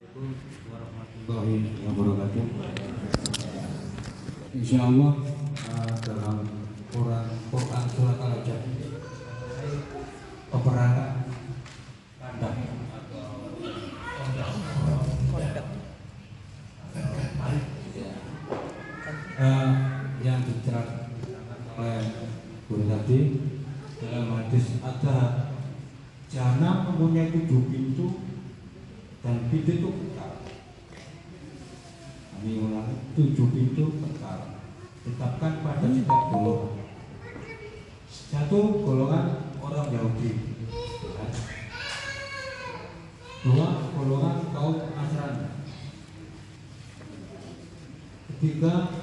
Assalamualaikum. Insya Allah dalam Quran Quran surat Al Hajj peperangan kandang atau yang diterangkan oleh guru tadi dalam hadis ada jana mempunyai tujuh pintu itu kekal. Kami ulangi tujuh pintu kekal. Tetapkan pada setiap golongan. Satu golongan orang Yahudi. Dua golongan kaum Nasrani. Ketiga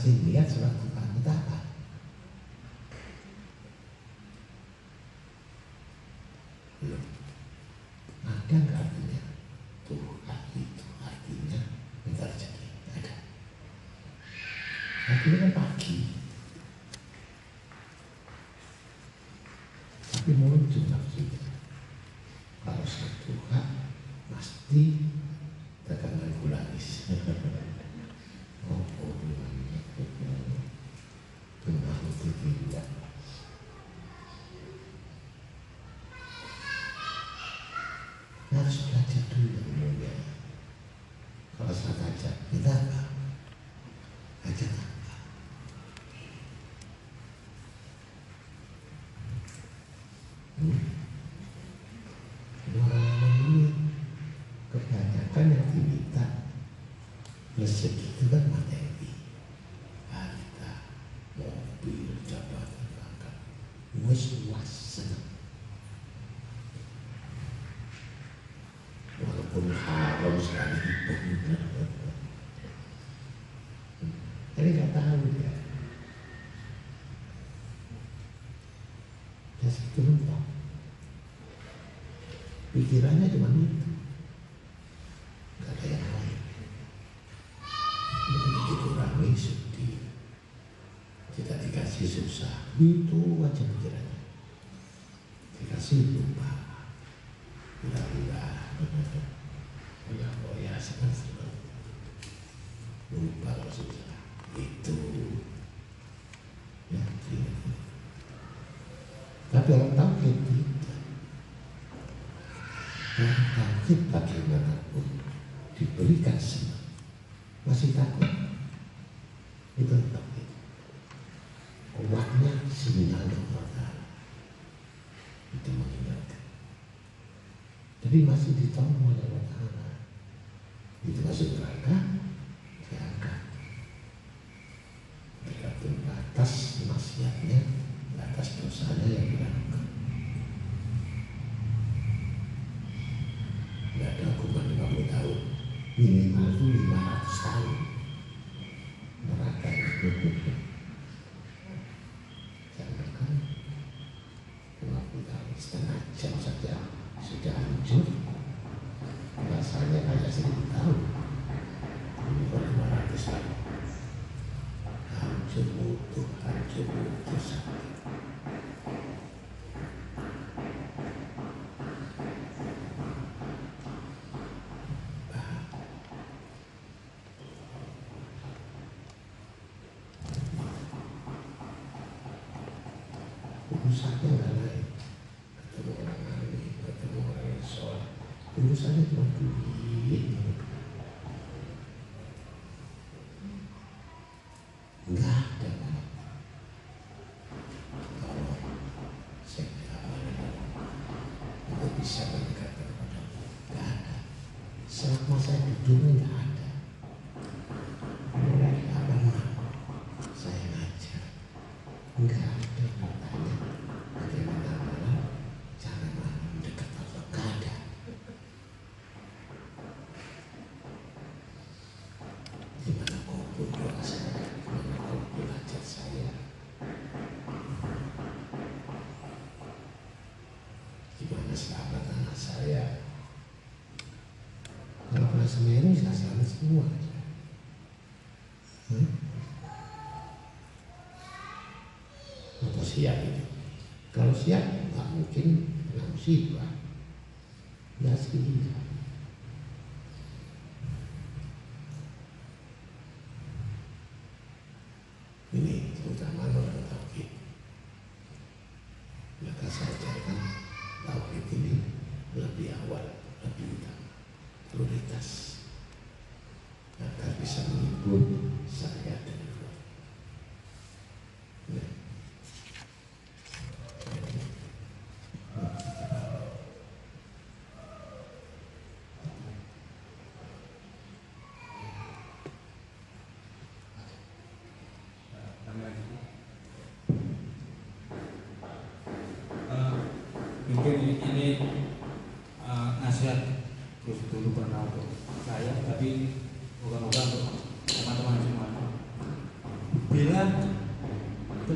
kasih lihat surat Tuhan kita apa? Belum. Ada nggak artinya? Tuhan itu artinya minta rezeki. Ada. Artinya kan pagi. Tapi muncul nafsu. Kalau satu Tuhan pasti sekali tapi nggak tahu dia. Dia segitu lupa pikirannya cuma itu. Nggak ada yang lain. Begitu dikurangi sedih. Tidak dikasih susah. Itu wajar masih ditolong decided not to sitio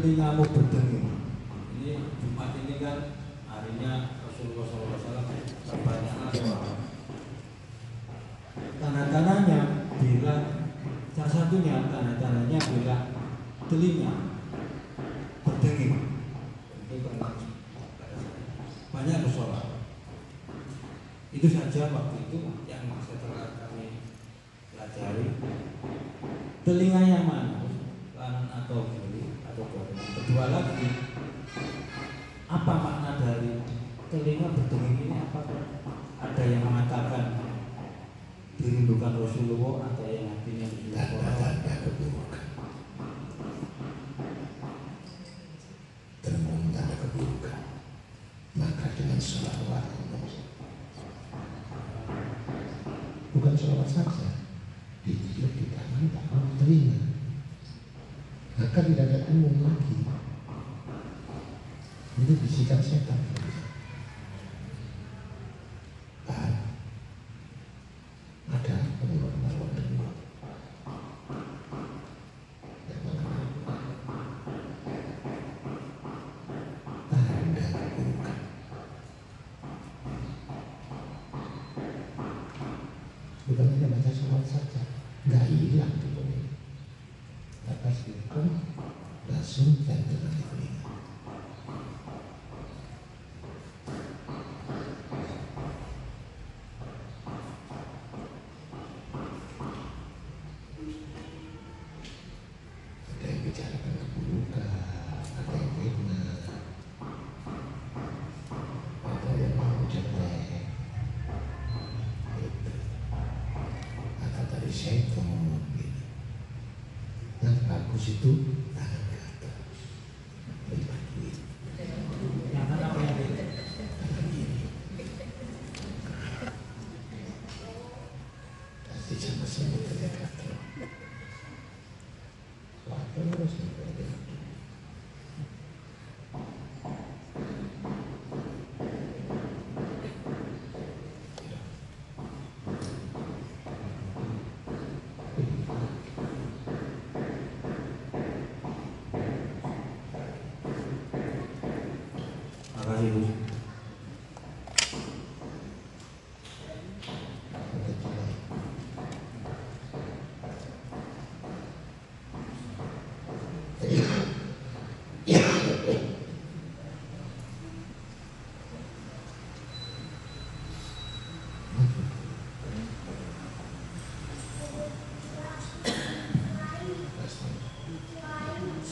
ini ngamuk. Ini Jumat ini kan harinya Rasulullah SAW terbanyak Tanda-tandanya bila salah satunya tanda-tandanya bila telinga berdenging banyak bersolat. Itu saja waktu itu yang maksud kami pelajari. Telinganya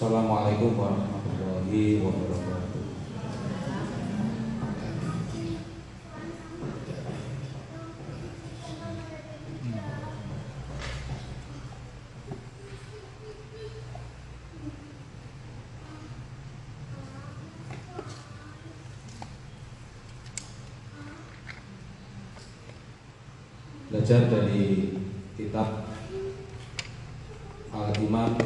Assalamualaikum warahmatullahi wabarakatuh. Belajar dari kitab Al-Imam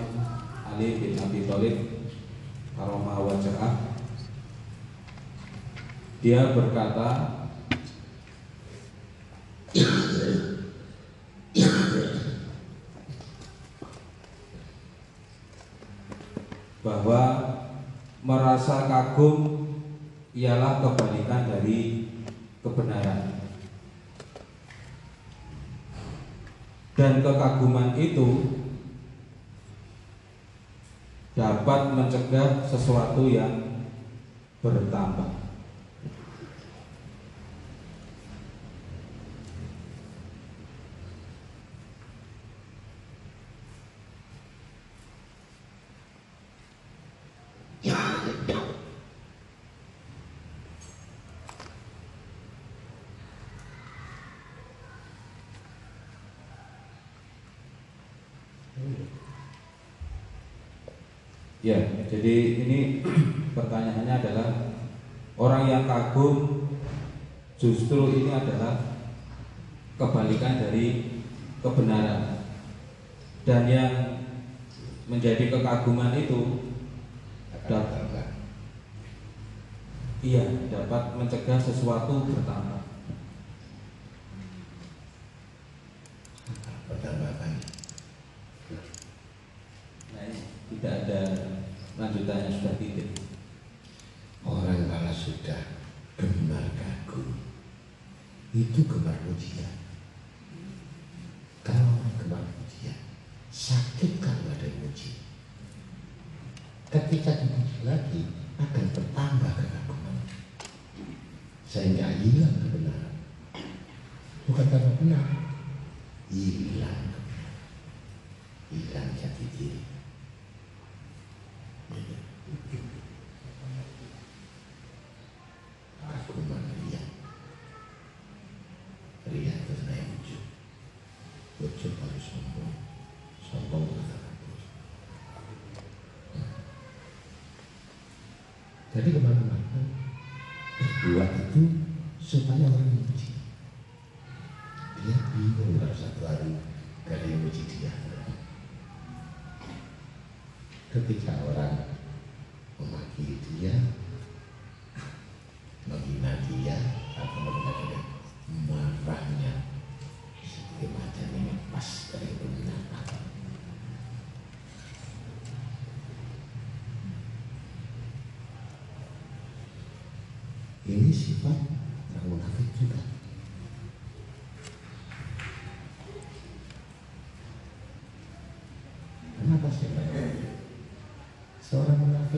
dia berkata bahwa merasa kagum ialah kebalikan dari kebenaran. Dan kekaguman itu dapat mencegah sesuatu yang bertambah. kagum justru ini adalah kebalikan dari kebenaran. Dan yang menjadi kekaguman itu dapat iya dapat mencegah sesuatu bertambah.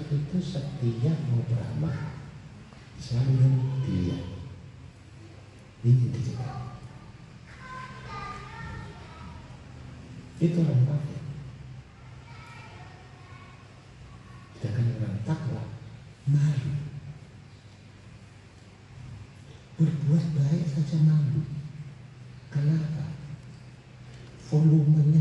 itu setia mau beramal selalu dia. Ini dia itu orang kafir. Kan orang takwa malu. Berbuat baik saja malu. Kenapa volumenya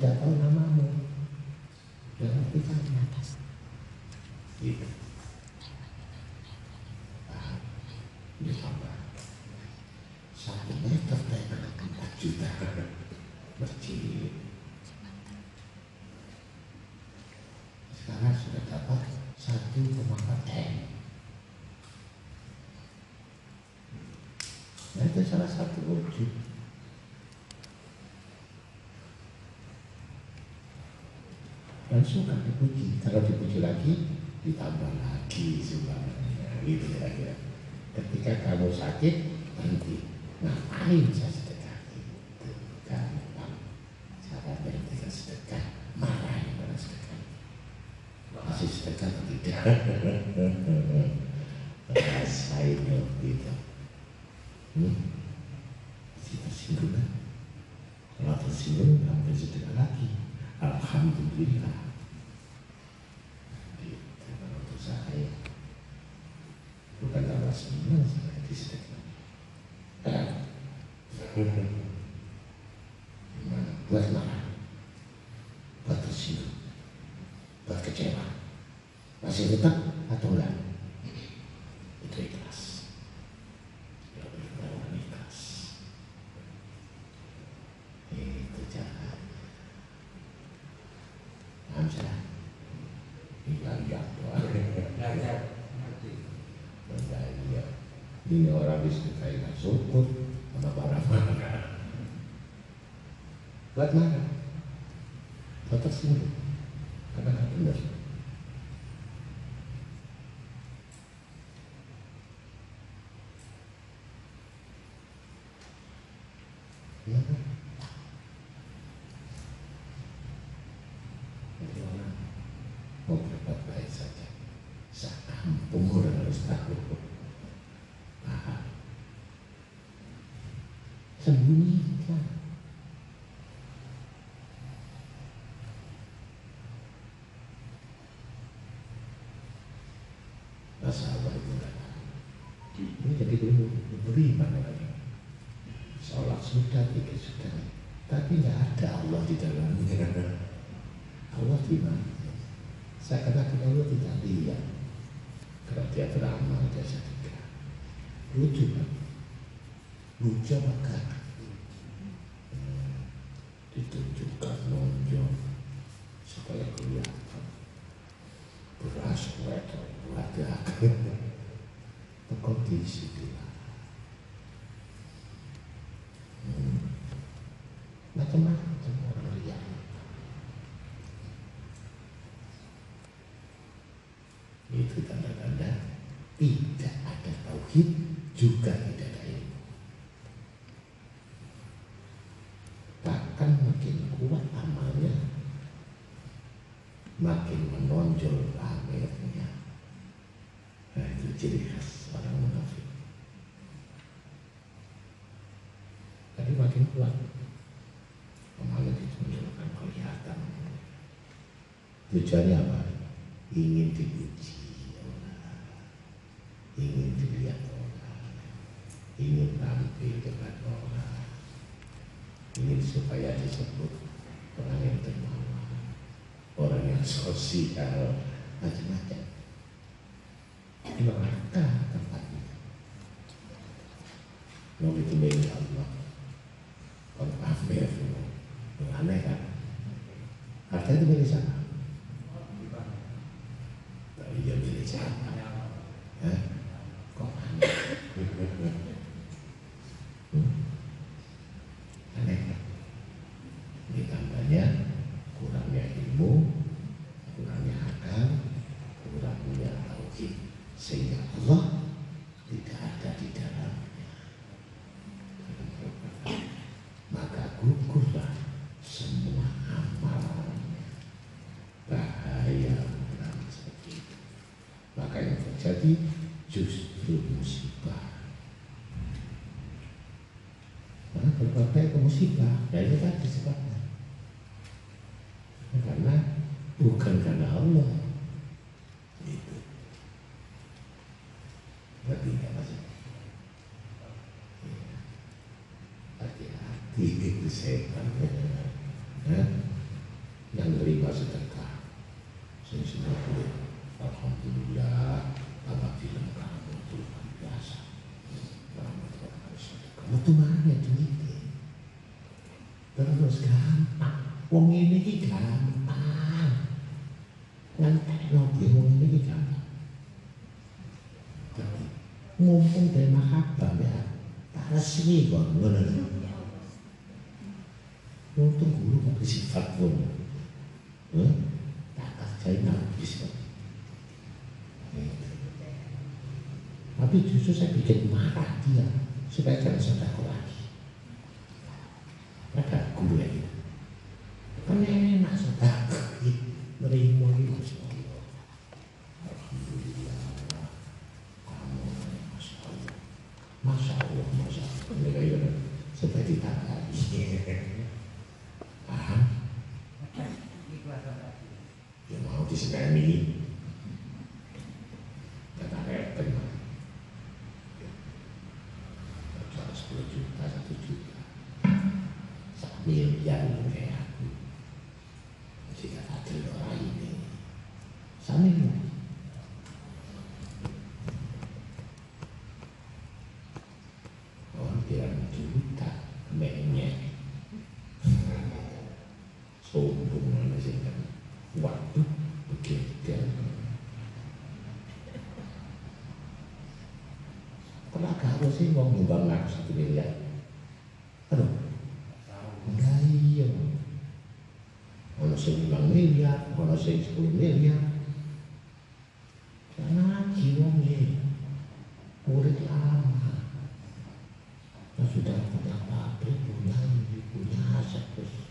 tidak tahu namamu. Udah ngerti kan? Di atas. Gitu paham. Ini tambah satu meter naik empat juta. Masjid. Sekarang sudah dapat satu koma empat m. Nah itu salah satu wujud. Tuhan suka dipuji. Kalau dipuji lagi, ditambah lagi sumbangannya. Gitu ya. Ketika kamu sakit, berhenti. Ngapain saja ini orang bisa kayak syukur barang-barang buat mana? Iya. dia kalau dia beramal dia sedekah lucu kan lucu apa kan? Juga tidak ada ilmu. Bahkan makin kuat amalnya, makin menonjol pamernya. Nah, itu ciri khas orang munafik. Tapi makin kuat amalnya ditunjukkan kelihatan. Tujuannya apa? Ingin dipuji orang, ingin dilihat orang, ingin tampil dekat orang, ingin supaya disebut orang yang dermawan, orang yang sosial, macam-macam. Neraka tempatnya. Mau itu milik Allah. Kalau pamer, aneh kan? Harta itu milik siapa? Tapi dia milik siapa? Hah? Kok aneh? Hmm? Aneh kan? Ini tandanya kurangnya ilmu, kurangnya akal, kurangnya tauhid, sehingga Allah tidak ada di dalamnya. Maka gugurlah semua amalannya. Bahaya orang seperti itu. Maka yang terjadi justru musibah. Karena kalau bapak itu musibah, ya itu tadi sebabnya. Karena bukan karena Allah. Itu. Berarti nggak masuk. Iya. Hati-hati itu setan. Ya. Yang nerima sedekah. Saya sudah boleh. Alhamdulillah. Tambah film kamu itu luar biasa. Kamu itu harus sedekah. Kamu tuh mana duitnya? Terus gampang. Wong ini ki gampang. Ngantek nopo wong ini ki gampang. Mumpung dari mahabbah ya, tak resmi kok ngono lho. Untung guru kok sifat pun. Eh? Tak kerjain habis kok. Tapi justru saya bikin marah dia supaya jangan sedekah lagi. Ada guru ya gitu. Kan enak sedekah nerima itu Masya Allah. Alhamdulillah. Kamu Masya Allah. Masya Allah, Masya Allah. Ini kayak supaya ditangani. Paham? Ya mau disegani. Kata repot. Jual 10 juta, 1 juta. Miliar kayak aku. Jika orang ini. Kenapa sih mau nyumbang aku satu miliar? Aduh, enggak iya. Ono sing 5 miliar, ono sing 10 miliar. Nih, murid lama. Nah, sudah punya pabrik, punya punya aset, terus.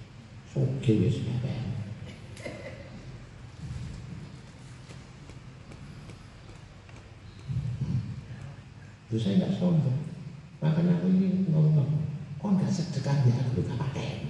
Terus saya nggak sombong. Makanya aku ini ngomong, kok nggak sedekah ya aku pakai.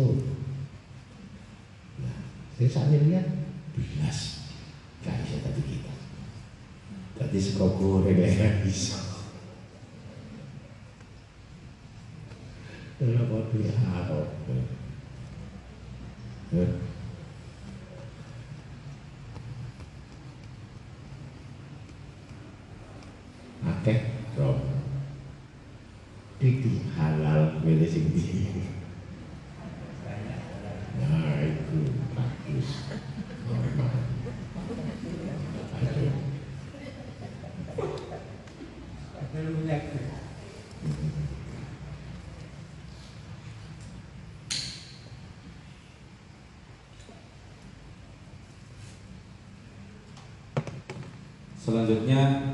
full. Nah, saya sambil lihat bilas, gak bisa tapi kita. Tadi sekokor, ya bisa. Selanjutnya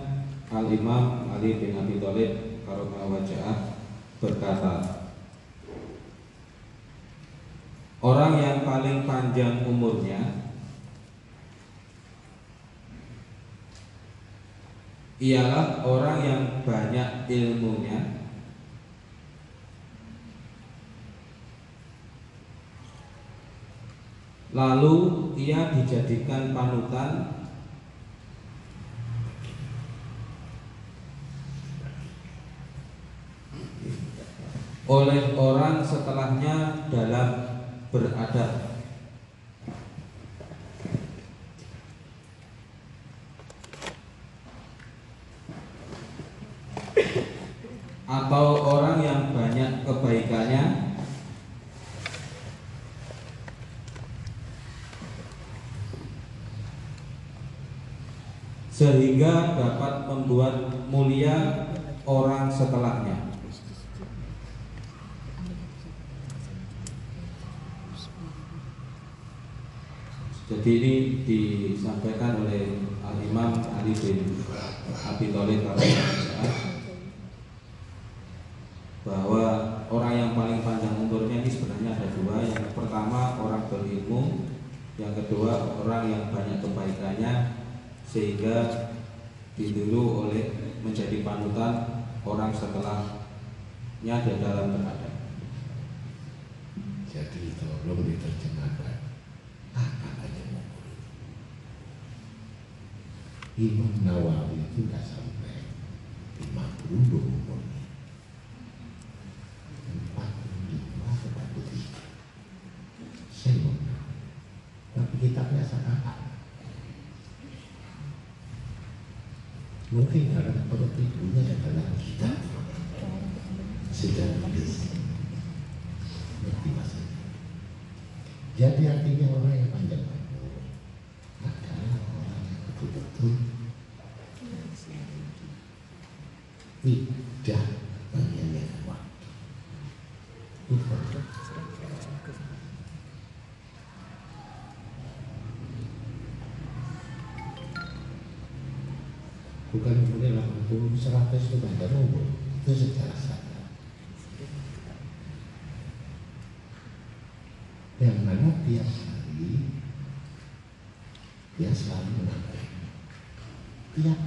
Al Imam Ali bin Abi Thalib karomah wajah berkata Orang yang paling panjang umurnya ialah orang yang banyak ilmunya. Lalu ia dijadikan panutan oleh orang setelahnya dalam beradab. Atau orang yang banyak kebaikannya? Sehingga dapat membuat bin Abi Thalib bukan kemudian lah hukum seratus kepada umum itu secara sadar yang mana tiap hari dia selalu menambah tiap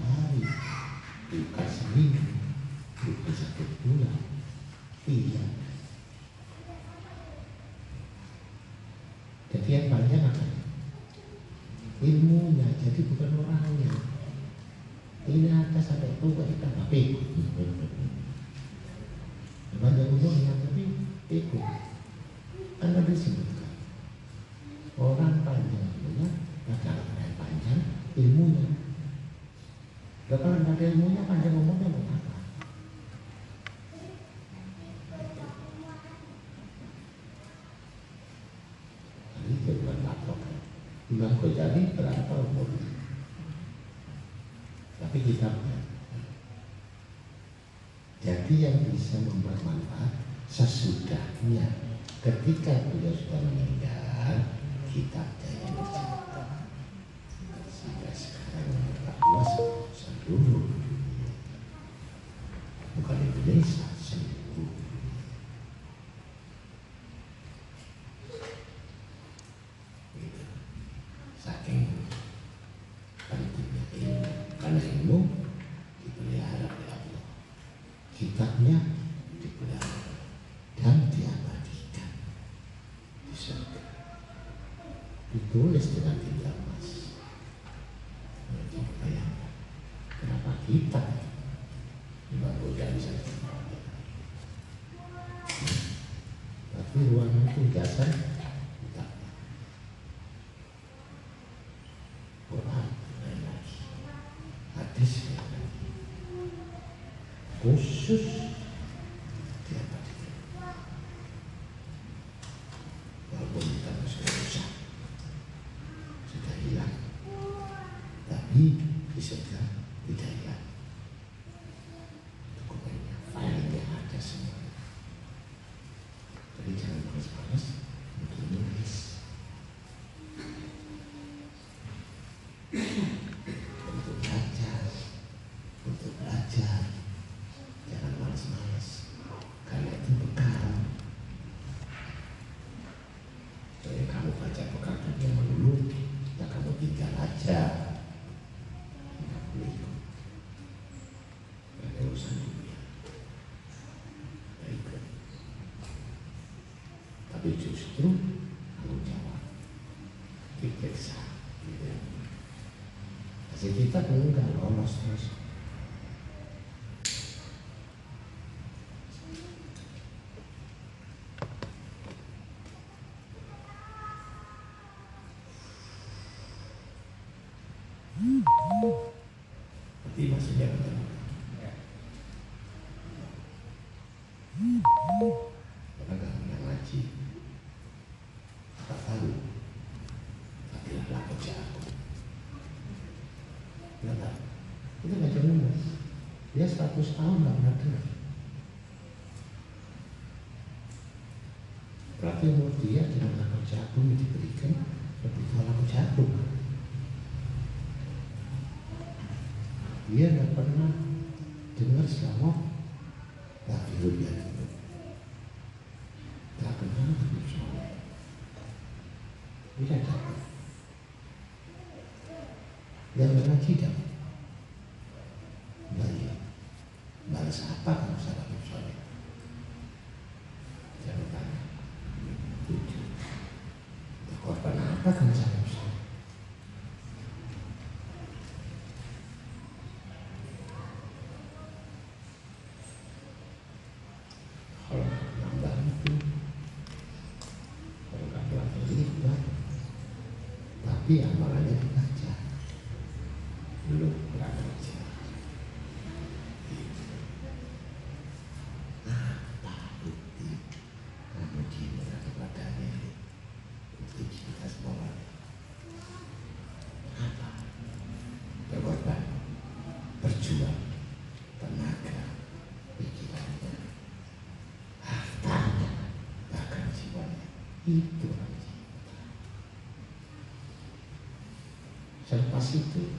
bisa membuat manfaat sesudahnya. Ketika beliau sudah ditulis dengan mas, emas. Itu bayangkan. Kenapa kita nggak boleh bisa Tapi ruangan itu dasar 再给一点100 tahun nggak pernah dengar. Berarti umur dia dengan akar jagung yang diberikan lebih tua akar jagung. Dia nggak pernah dengar selama lagi dia itu. Tak kenal dengan Soleh. Tidak dapat. Yang lagi tidak Washington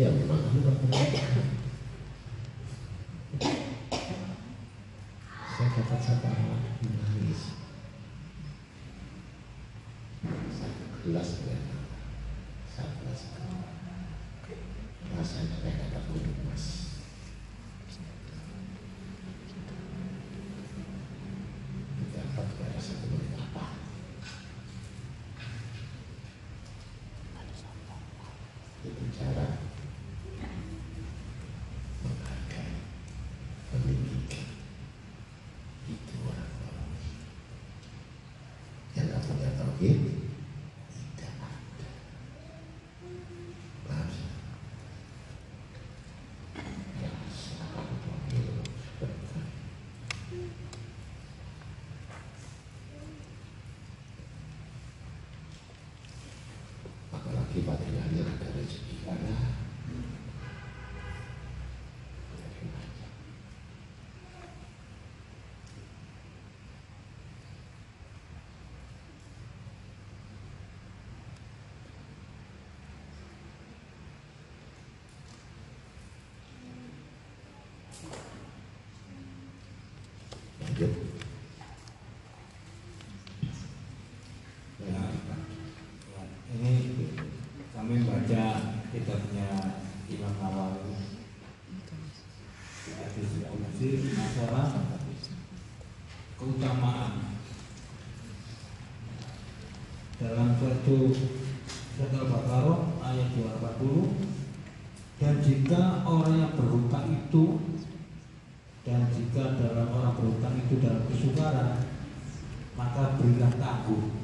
ya memang. Batu surat Al-Baqarah ayat 240 dan jika orang yang berhutang itu dan jika dalam orang berhutang itu dalam kesukaran maka berilah tangguh.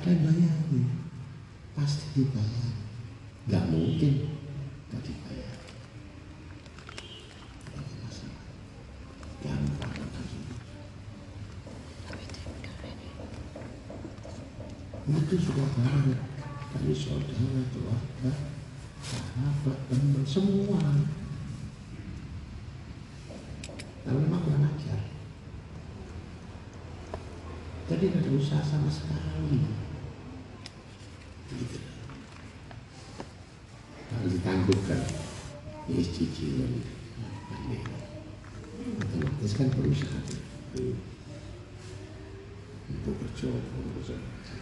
Ada yang bayarin pasti dibayar. Nggak mungkin. Nggak dibayar. Gampang. Itu sudah banyak. Dari saudara keluarga sahabat teman semua. Tapi memang kurang ajar. Jadi nggak ada usaha sama sekali gitu. harus ditangguhkan ini cicilan otomatis kan perusahaan untuk bercoba perusahaan mati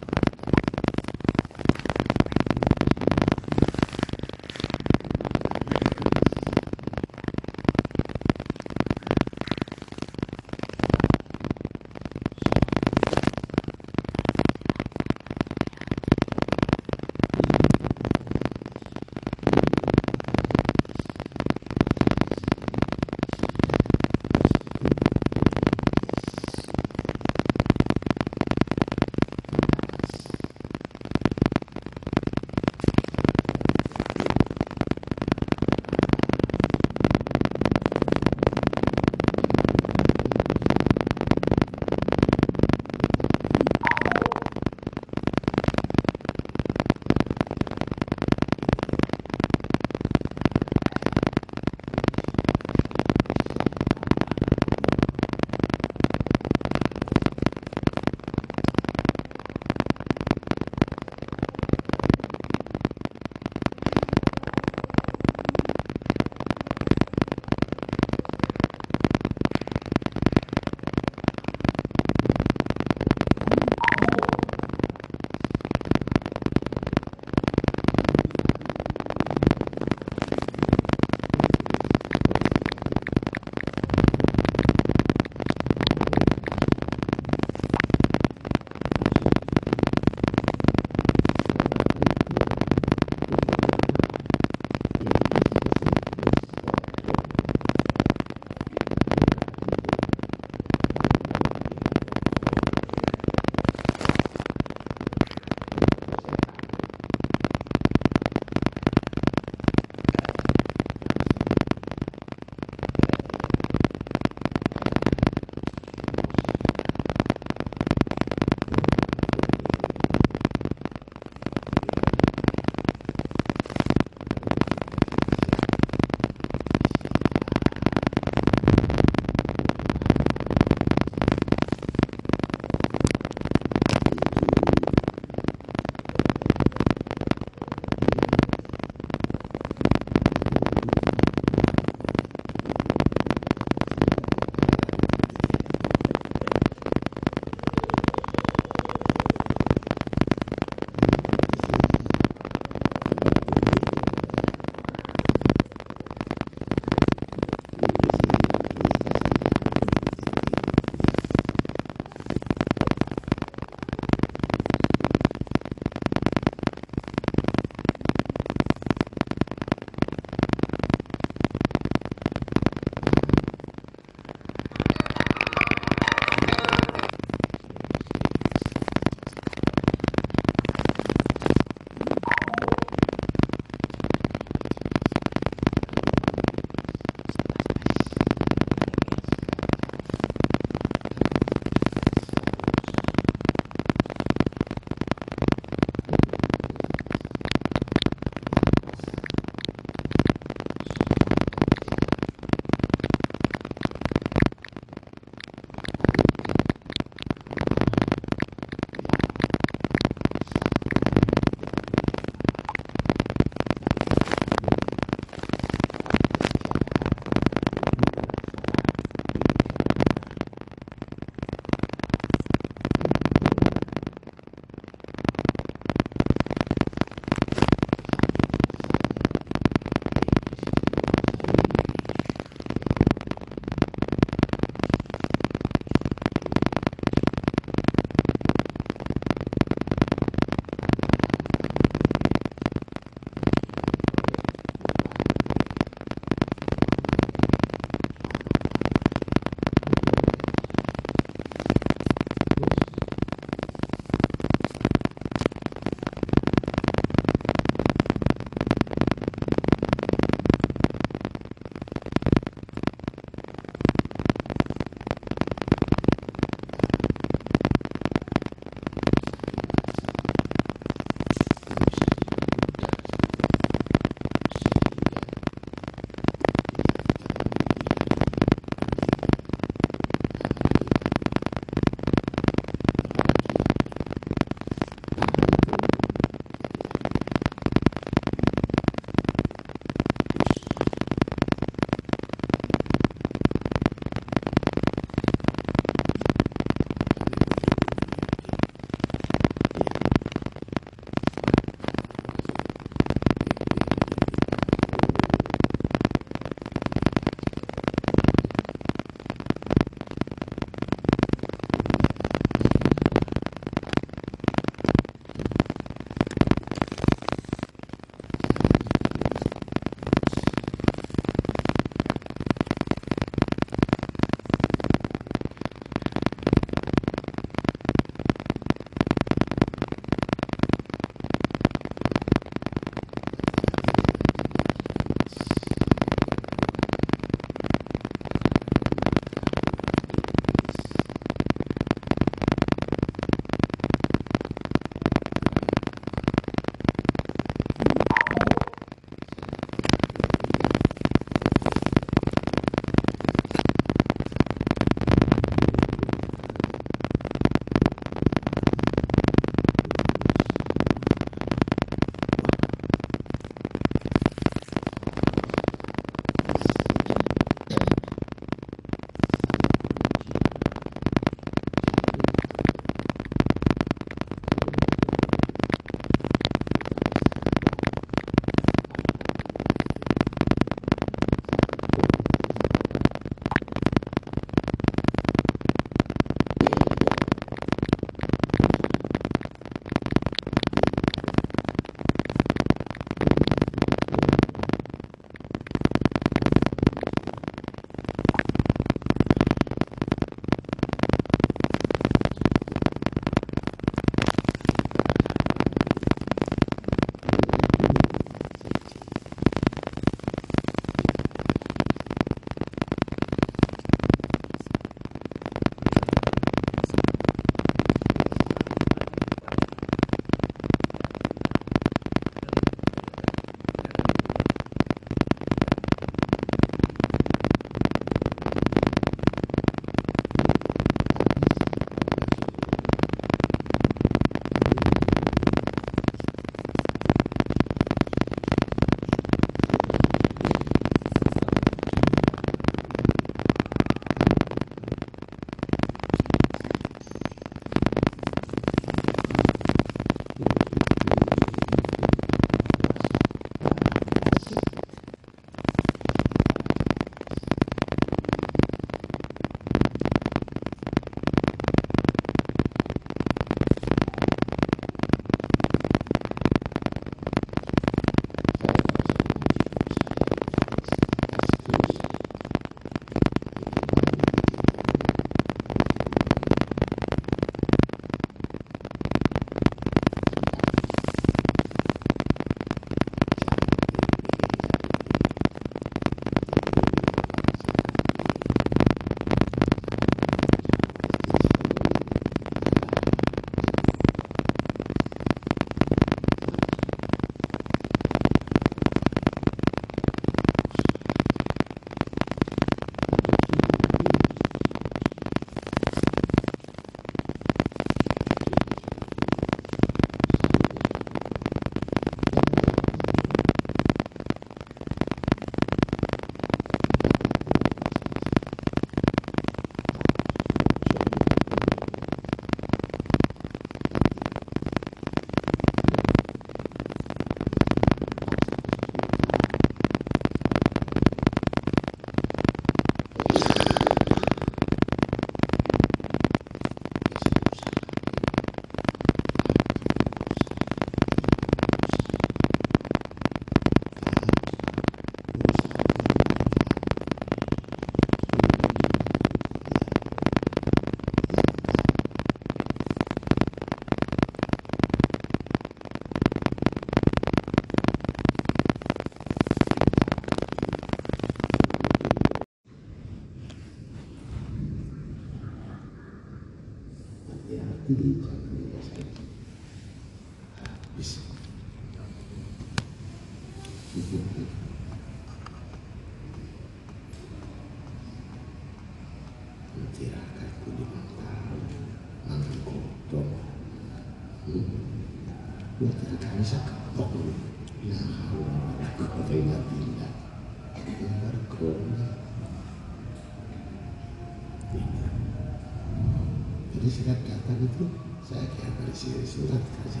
surat kasih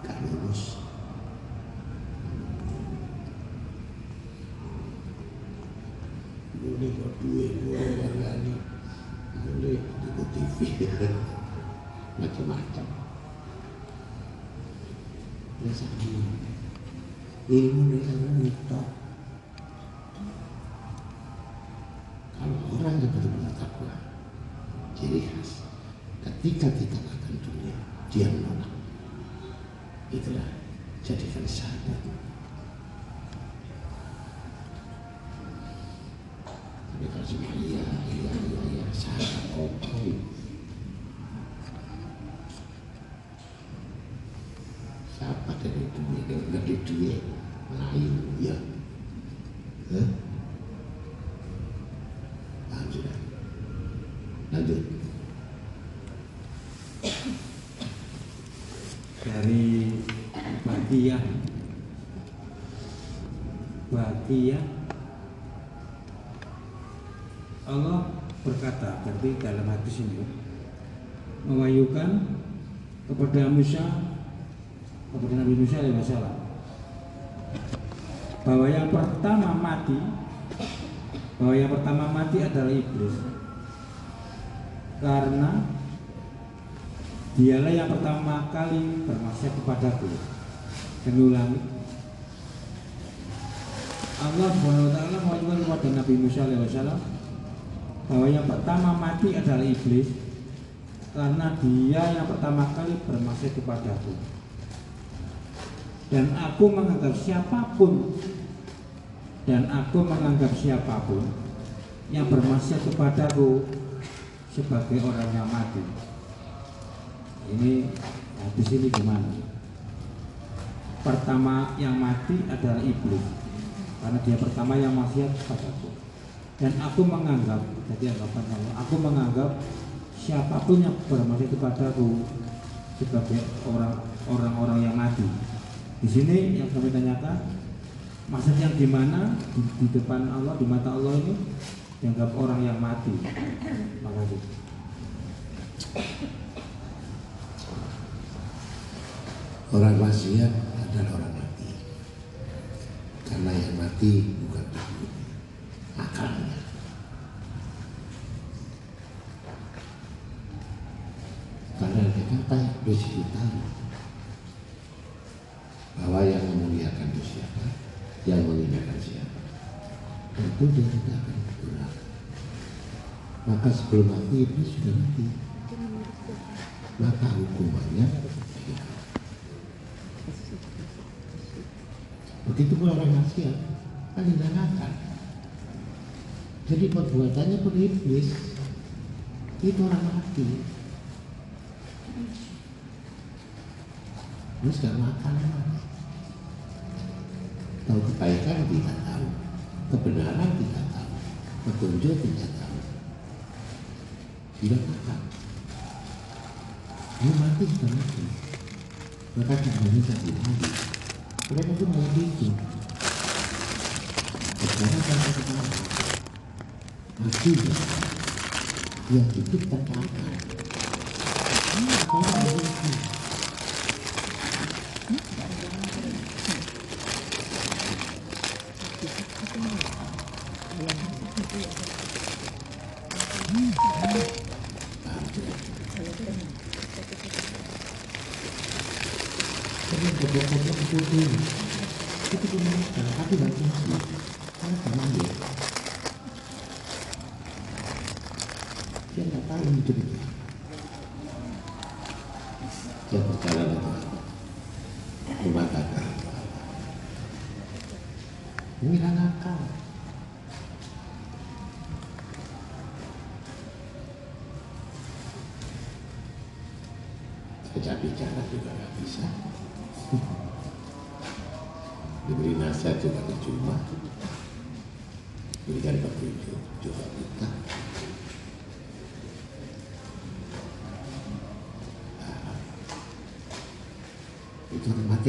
gak lulus. Mulai kok duit mulai wargani mulai ikut TV macam-macam. Ya sama ilmu ini sama mutlak kalau orang yang betul-betul takwa ciri khas ketika kita akan dunia dia menolak itulah jadikan sahabat tapi kalau cuma iya iya iya iya sahabat kokoh siapa dari duit dari duit lain ya Hah? paham sudah lanjut dari Batiyah Batiyah Allah berkata berarti dalam hadis ini mewahyukan kepada Musa kepada Nabi Musa alaihissalam bahwa yang pertama mati bahwa yang pertama mati adalah iblis. Karena Dialah yang pertama kali bermaksud kepadaku dan Allah Subhanahu wa taala mewahyukan kepada Nabi Musa alaihi bahwa yang pertama mati adalah iblis karena dia yang pertama kali bermaksud kepadaku. Dan aku menganggap siapa pun dan aku menganggap siapa pun yang bermaksud kepadaku sebagai orang yang mati. Ini di sini gimana? Pertama yang mati adalah iblis, karena dia pertama yang maksiat kepadaku. Dan aku menganggap, jadi anggapan Allah, aku menganggap siapa pun yang bermaksiat kepadaku sebagai orang orang-orang yang mati. Di sini yang kami tanyakan, maksud yang di mana di, di depan Allah, di mata Allah ini dianggap orang yang mati. Makasih. Orang maksiat Mati bukan tubuhnya, akalnya. Karena kenapa dosa itu tahu bahwa yang memuliakan itu siapa, yang menghinakan siapa. Tentu dia tidak akan bergerak. Maka sebelum mati itu sudah mati. Maka hukumannya Begitu pula orang maksiat kan dinyalakan. Jadi perbuatannya pun iblis itu orang mati. Ini sudah makan Tahu kebaikan tidak tahu, kebenaran tidak tahu, petunjuk tidak tahu. Tidak makan. Ini mati sudah mati. Maka kembali tadi lagi mereka pun mau itu sekarang mati ya yang hidup tanpa akal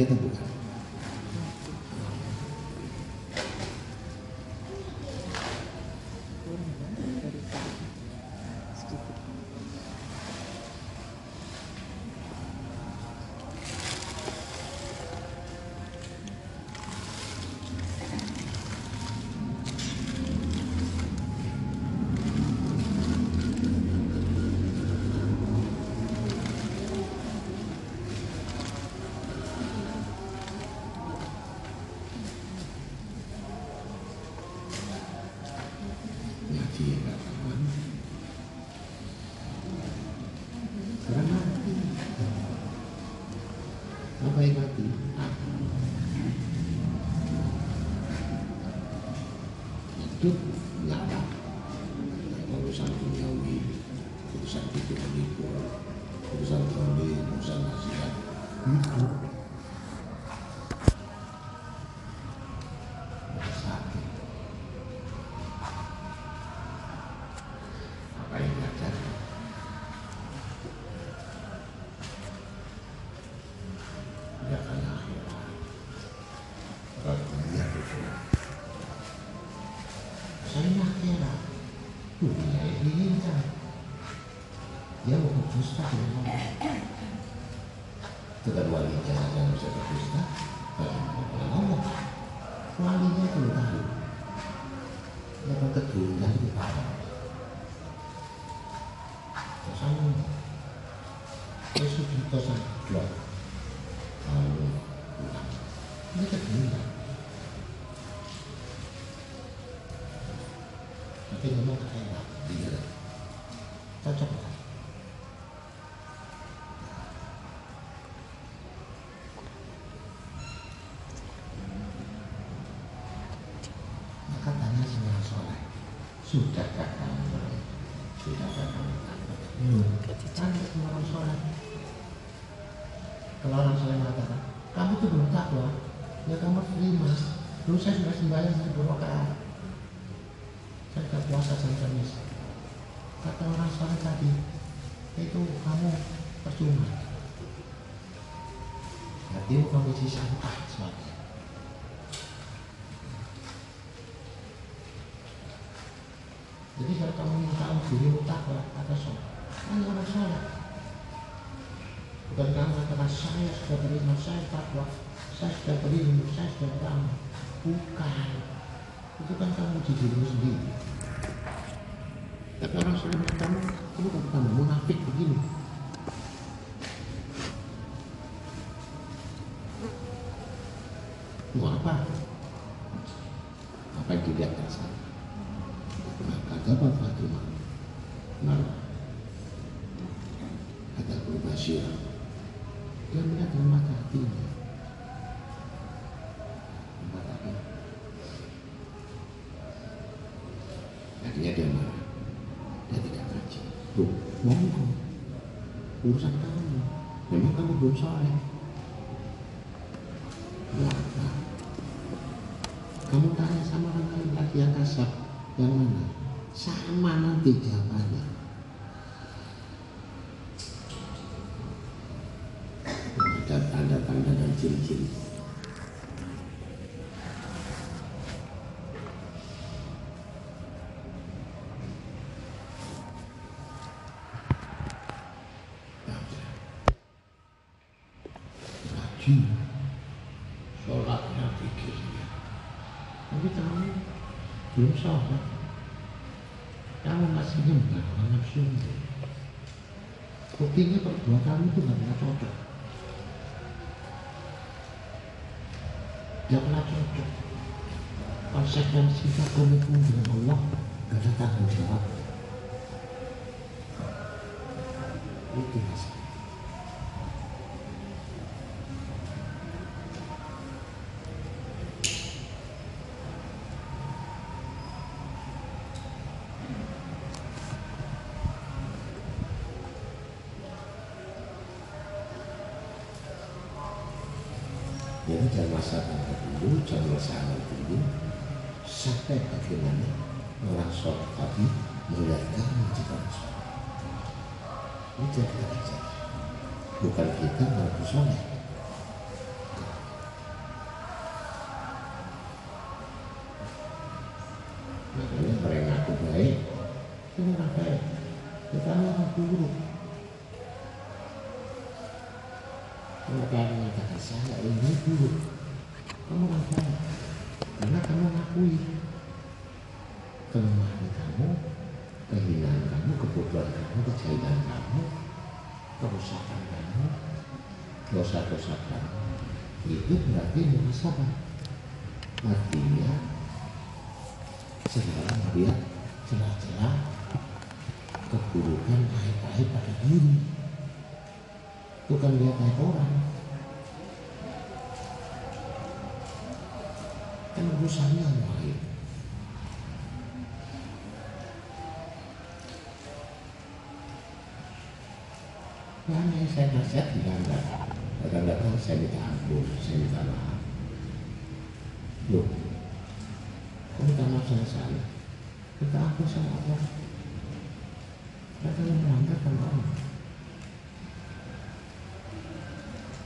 itu mati sudahkah kamu sudahkah kamu Hmm. Tanya sama orang sholat. Kalau orang sholat mengatakan, kamu tuh belum takwa, ya kamu terima. Dulu saya sudah sembahyang seribu rakaat. Saya sudah puasa sampai kamis. Kata orang sholat tadi, itu kamu percuma. Hatimu kamu isi sampah sebagainya. Jadi kalau kamu minta dirimu takwa atau sholat, hanya orang sholat. Bukan kamu katakan saya sudah beriman, saya takwa, saya sudah berilmu, saya sudah beramal. Bukan. Itu kan kamu uji dirimu sendiri. Tapi orang sholat kamu, kamu kata kamu munafik begini. Mau apa? Apa yang dilihat dari sana? Maka dapat Fatimah marah. Kata Abu Bashir, dia melihat dengan mata hatinya. Mengatakan, akhirnya dia marah. Dia tidak kaji. Tuh, monggo. Urusan kamu. Memang kamu belum soleh. Kenapa? Kamu tanya sama orang lain lagi yang kasar. Yang mana? Sama nanti jawabannya. Ada tanda-tanda dan ciri-ciri. Sholatnya pikirnya. Tapi kamu belum sholat. Kamu masih nafsu. Buktinya perbuatanmu itu nggak pernah cocok. Nggak pernah cocok. Konsekuensi komitmen dengan Allah gak ada tanggung jawab. Itu mas. Aja. Bukan kita mengaku sholat. Makanya mereka ngaku baik, itu orang baik. Kita orang buruk. Mereka mengatakan saya ini buruk. Kamu orang baik. Karena kamu ngakui kelemahan kamu, kehinaan kamu, kebodohan kamu, kejahilan kamu, kerusakan kamu, dosa-dosa kamu. Itu berarti muhasabah. Artinya segala melihat celah-celah keburukan aib-aib pada diri. Bukan lihat aib orang. Kan urusannya yang lain. Makanya saya nasihat dilanggar. Kadang-kadang saya minta ampun, saya minta maaf. Loh, kamu minta maaf sama saya? Minta ampun sama Allah. Kadang melanggar kan Allah.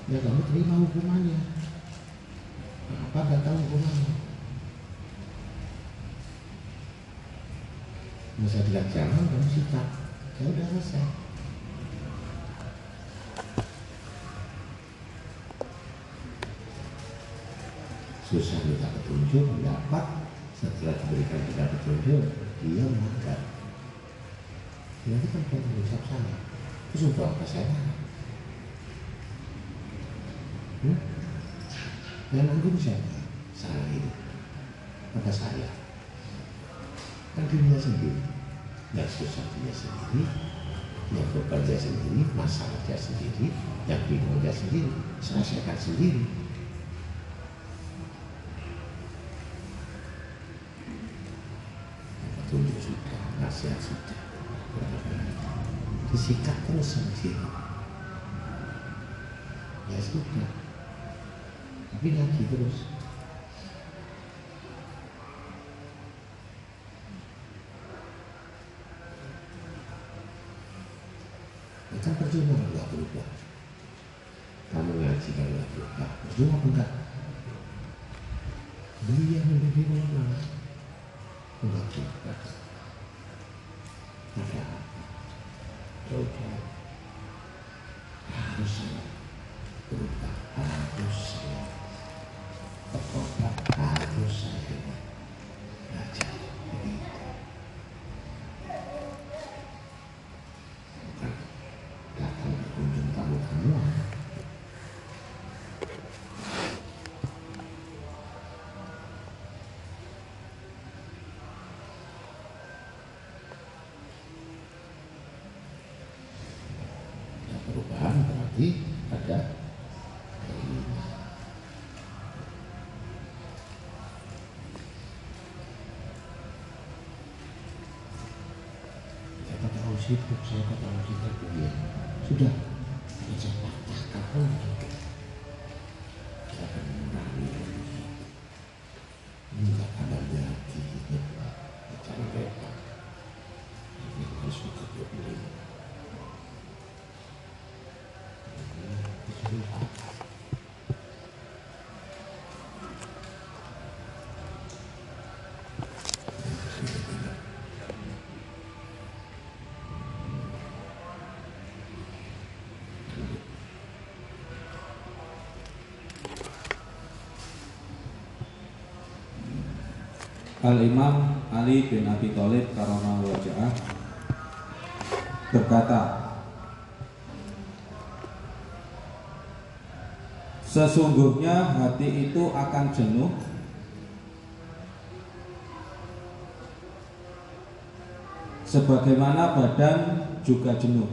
Ya kamu terima hukumannya. Apa gak tahu hukumannya? Masa bilang jangan, kamu sikap. Ya udah selesai. Susah minta petunjuk mendapat. Setelah diberikan kita petunjuk dia melanggar nanti kan bukan mengucap saya terus untuk apa saya? Hmm? yang nanggung siapa? Saya itu apa saya? Kan dirinya sendiri. Yang susah dia sendiri yang dia sendiri masalah dia sendiri yang bingung dia sendiri selesaikan sendiri tunjuk sudah, nasihat sudah. Disikat terus sama sini. Ya sudah. Tapi lagi terus. Kita percuma nggak berubah. Kamu ngaji kalau nggak berubah, percuma apa enggak? Dia menjadi ulama enggak juga ada coba harus saya berubah harus saya bertobat harus saya belajar begitu bukan datang berkunjung tamu-tamu Ya, perubahan berarti ada keinginan. Saya kata tahu sibuk, saya kata sibuk ya. Sudah, saya patahkan pun begitu. Saya akan mengurangi begitu. Enggak ada jadi, cari repot. Ini harus buka dua Al-Imam Ali bin Abi Thalib karena wajah berkata Sesungguhnya hati itu akan jenuh Sebagaimana badan juga jenuh.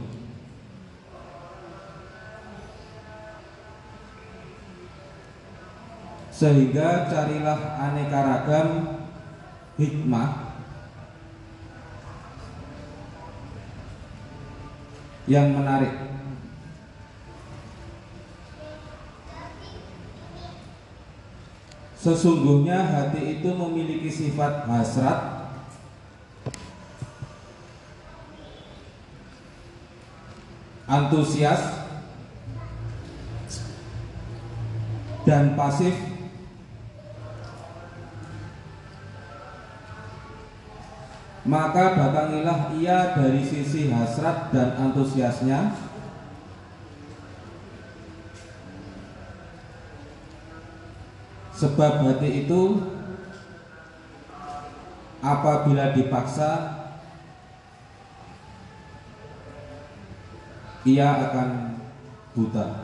Sehingga carilah aneka ragam hikmah. Yang menarik. Sesungguhnya hati itu memiliki sifat hasrat. Antusias. Dan pasif Maka datangilah ia dari sisi hasrat dan antusiasnya Sebab hati itu apabila dipaksa ia akan buta.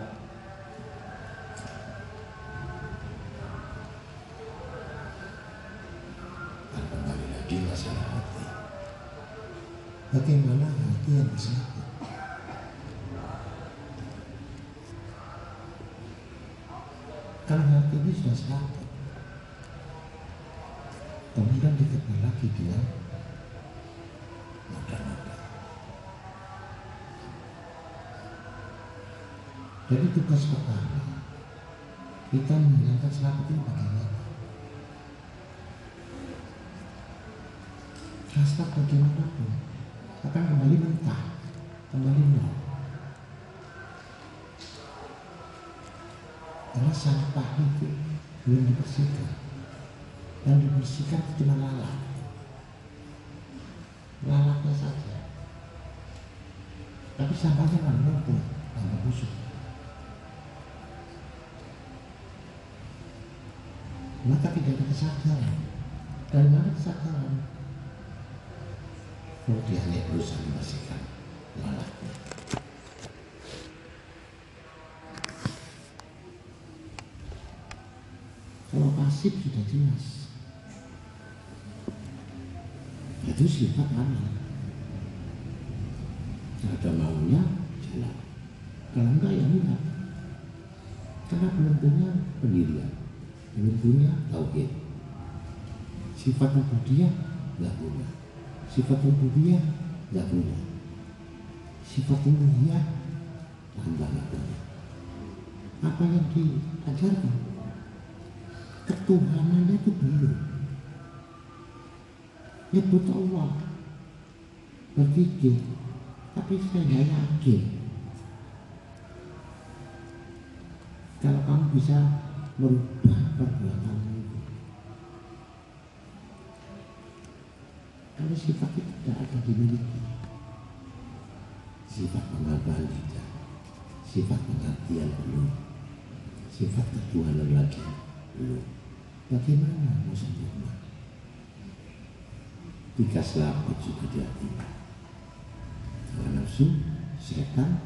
Bagaimana hati yang sehat? Kalau hati ini sudah sehat, kemudian ditegur lagi dia noda-noda. Jadi tugas pertama kita menghilangkan serat itu bagaimana? Hasrat bagaimanapun akan kembali mentah, kembali nol. Karena sampah itu belum dibersihkan. Dan dibersihkan cuma lalat. Lalatnya saja. Tapi sampahnya nggak numpuk nggak busuk maka tidak ada kesadaran. Dari mana kesadaran kalau dia berusaha membersihkan lalatnya kalau pasif sudah jelas. Itu sifat Kalau ada maunya jalan kalau enggak ya enggak. Karena belum punya pendirian. Belum punya tauhid. Sifat ubudiyah enggak punya sifat ubudiyah enggak punya. Sifat uluhiyah tambah enggak punya apa yang diajarkan? Ketuhanannya itu belum nyebut Allah. Berpikir. Tapi saya nggak yakin. Kalau kamu bisa merubah perbuatanmu kalau sifat itu tidak ada dimiliki sifat pengabahan tidak. Sifat pengertian belum. Sifat ketuhanan lagi belum. Bagaimana mau sempurna? Tiga selaput juga di hati hawa nafsu setan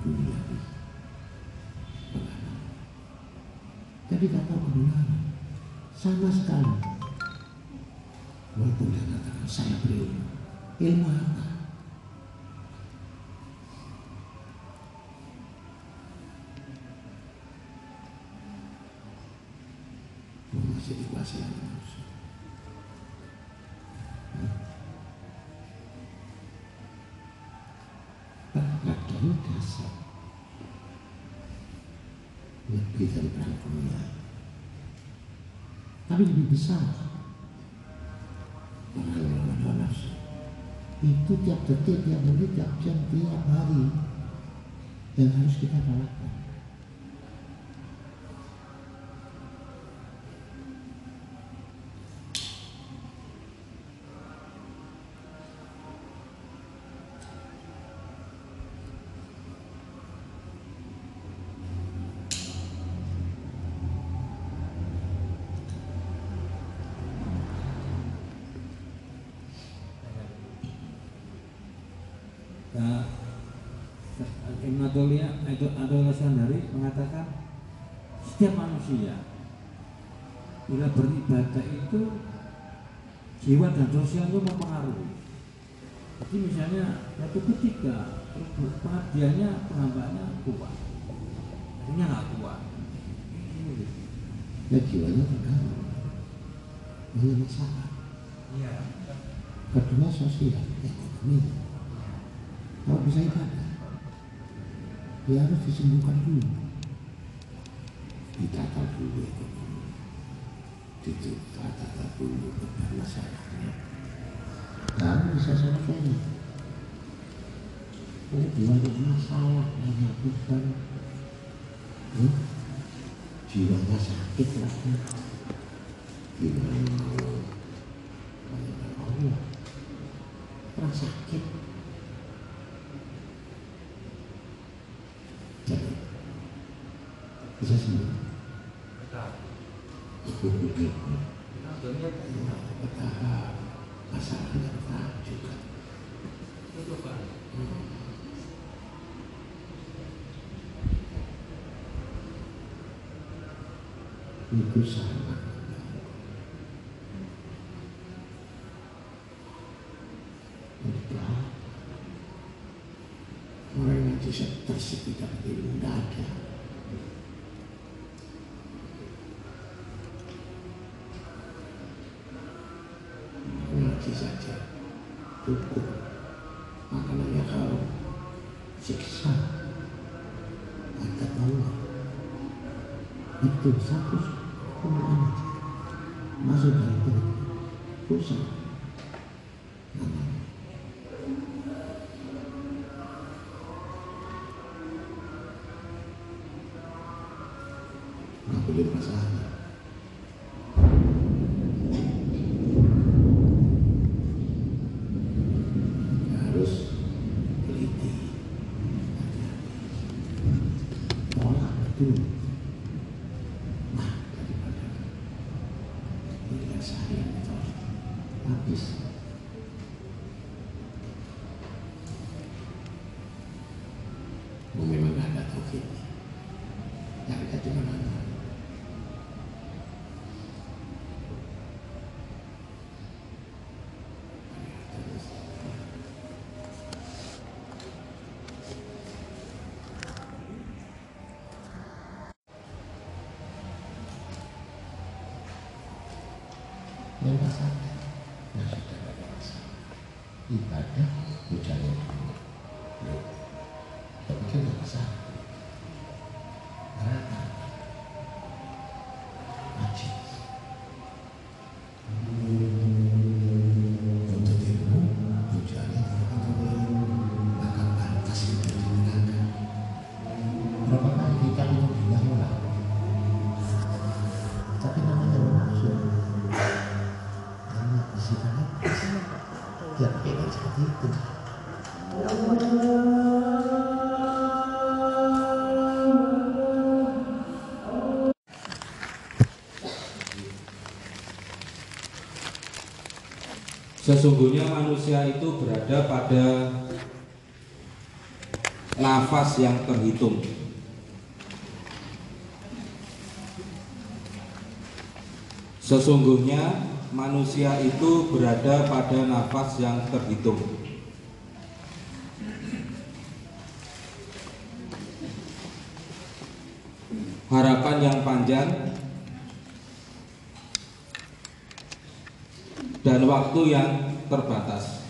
dunia jadi tahu kebenaran sama sekali walaupun dia mengatakan saya berilmu ilmu apa masih dikuasai oleh nafsu Kadang dasar lebih dari perangkumnya tapi lebih besar itu tiap detik, tiap menit, tiap jam, tiap hari. Yang harus kita lakukan Nah, Ibn Adolia, Adolia Sandari mengatakan setiap manusia bila beribadah itu jiwa dan sosial itu mempengaruhi. Jadi misalnya satu ketika pengabdiannya pengambaannya kuat, akhirnya nggak kuat. Ini ya jiwanya terganggu banyak masalah Iya. kedua sosial ekonomi kalau bisa ibadah dia harus disembuhkan dulu beban hmm? jiwanya sakit lagi gimana mau kayak Allah orang sakit jadi bisa sembuh bertahap masalahnya bertahap juga itu sama Udah. Orang yang bisa tersedia ilmu tidak ada. Saja cukup. Maknanya kalau siksa Allah itu satu susah Sesungguhnya manusia itu berada pada nafas yang terhitung. Sesungguhnya manusia itu berada pada nafas yang terhitung. Harapan yang panjang dan waktu yang terbatas.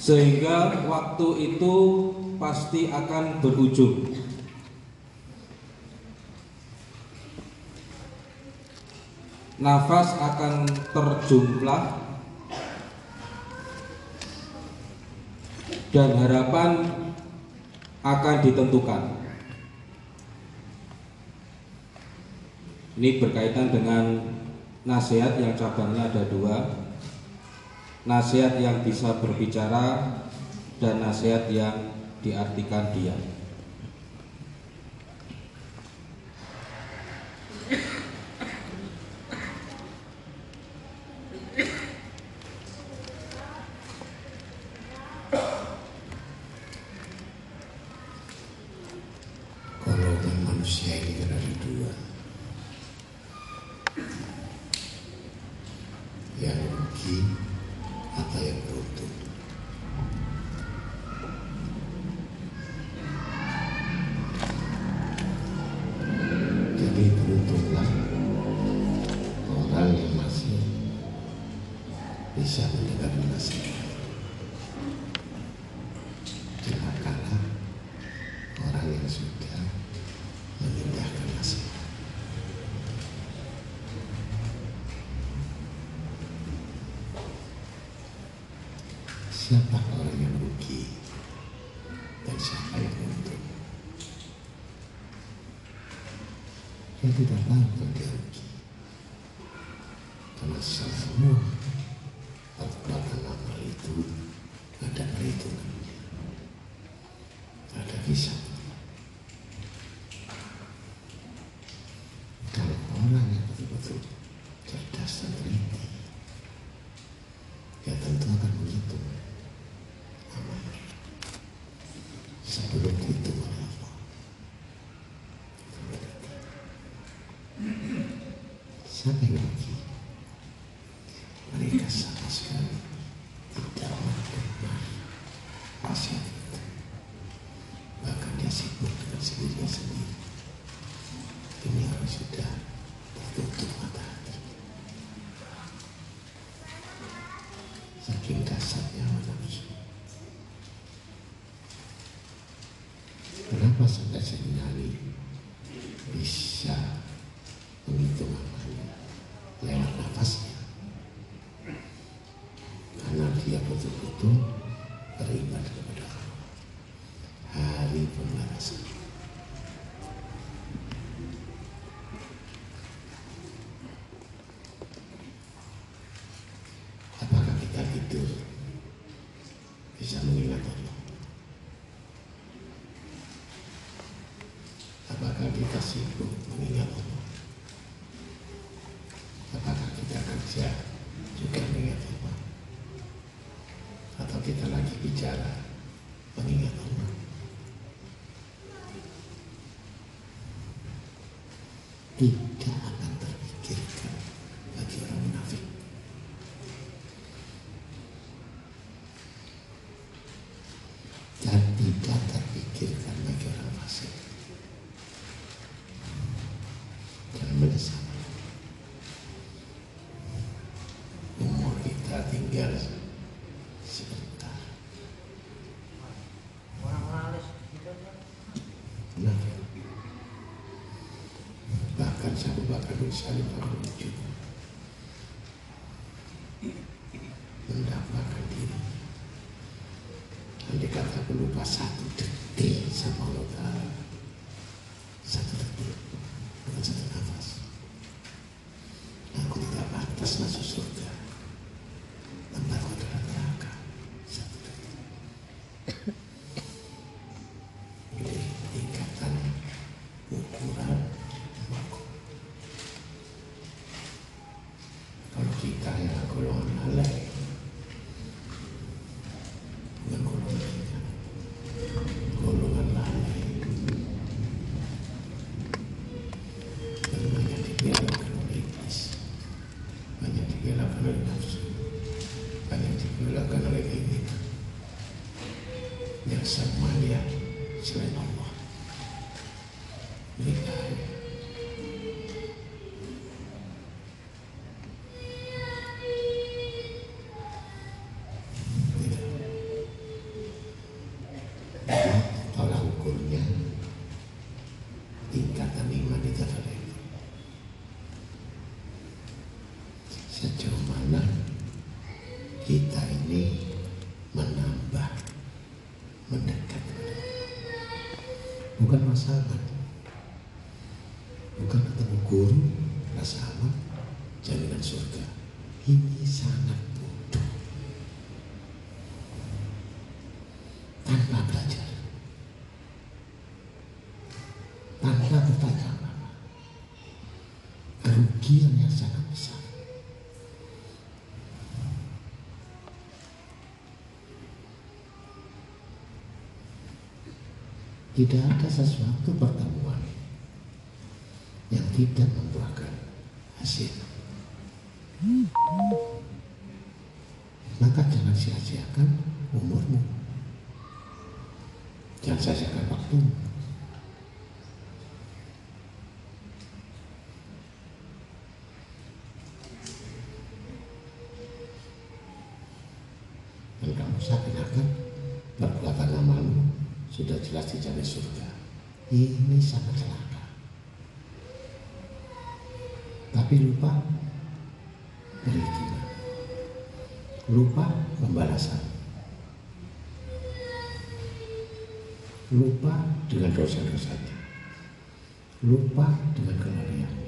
Sehingga waktu itu pasti akan berujung. Nafas akan terjumlah dan harapan akan ditentukan. Ini berkaitan dengan nasihat yang cabangnya ada dua. Nasihat yang bisa berbicara dan nasihat yang diartikan diam from the message. I'm sorry. Tidak ada sesuatu pertemuan yang tidak membuahkan hasil. Maka jangan sia-siakan umurmu. Jangan sia-siakan waktumu. sudah jelas di surga. Ini sangat celaka. Tapi lupa berikutnya, Lupa pembalasan. Lupa dengan dosa-dosanya. Lupa dengan kelemahannya.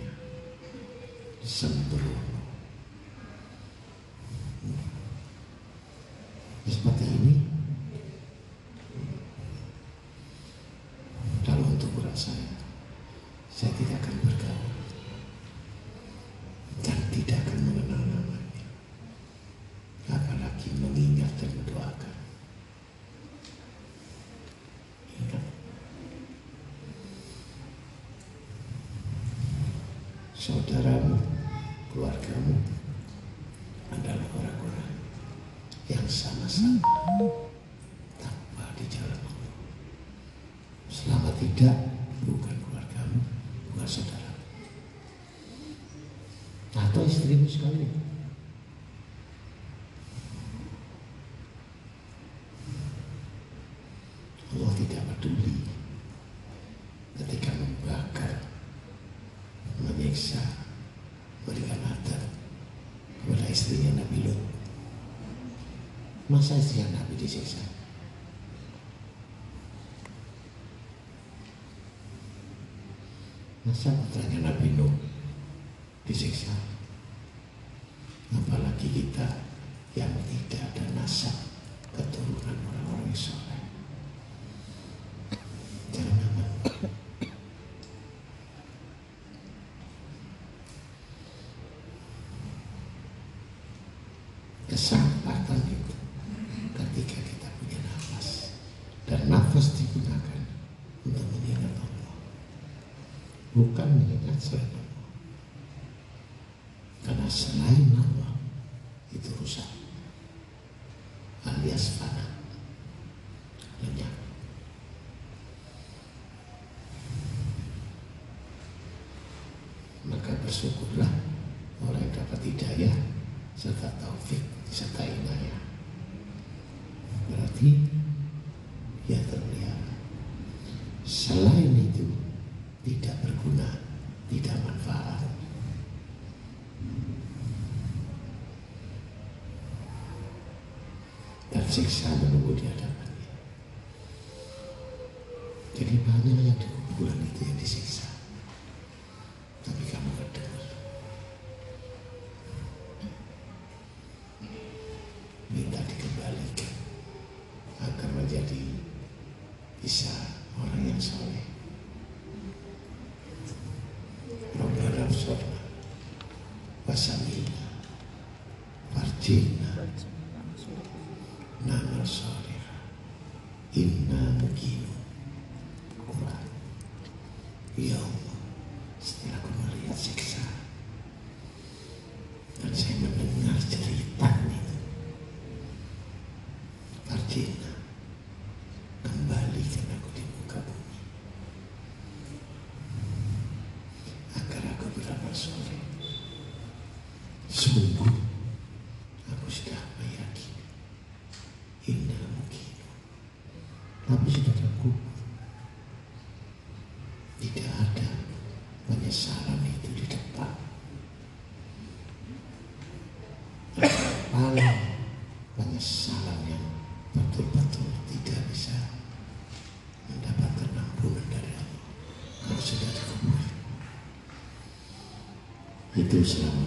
masa siang Nabi disiksa. Masa putranya Nabi Nuh Karena selain Allah itu rusak alias fana lenyap. Maka bersyukurlah orang dapat hidayah serta taufik serta inayah. Berarti Jadi banyak yang bulan itu yang di. 对不起啊。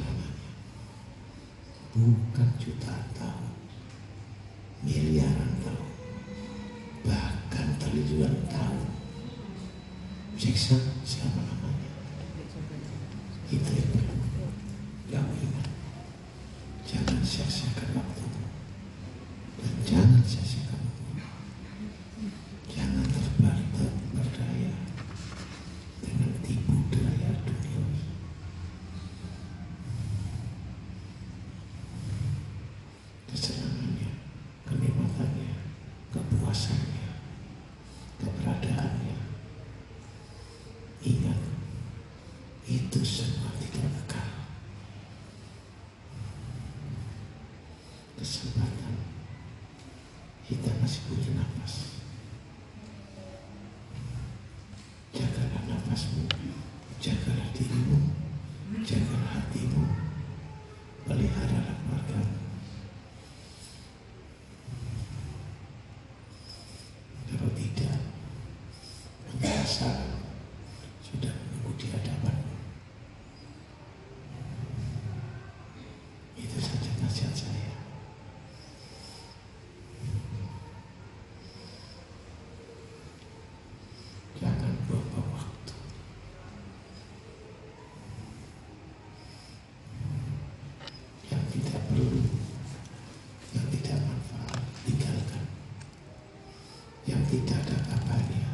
Tidak ada kabarnya,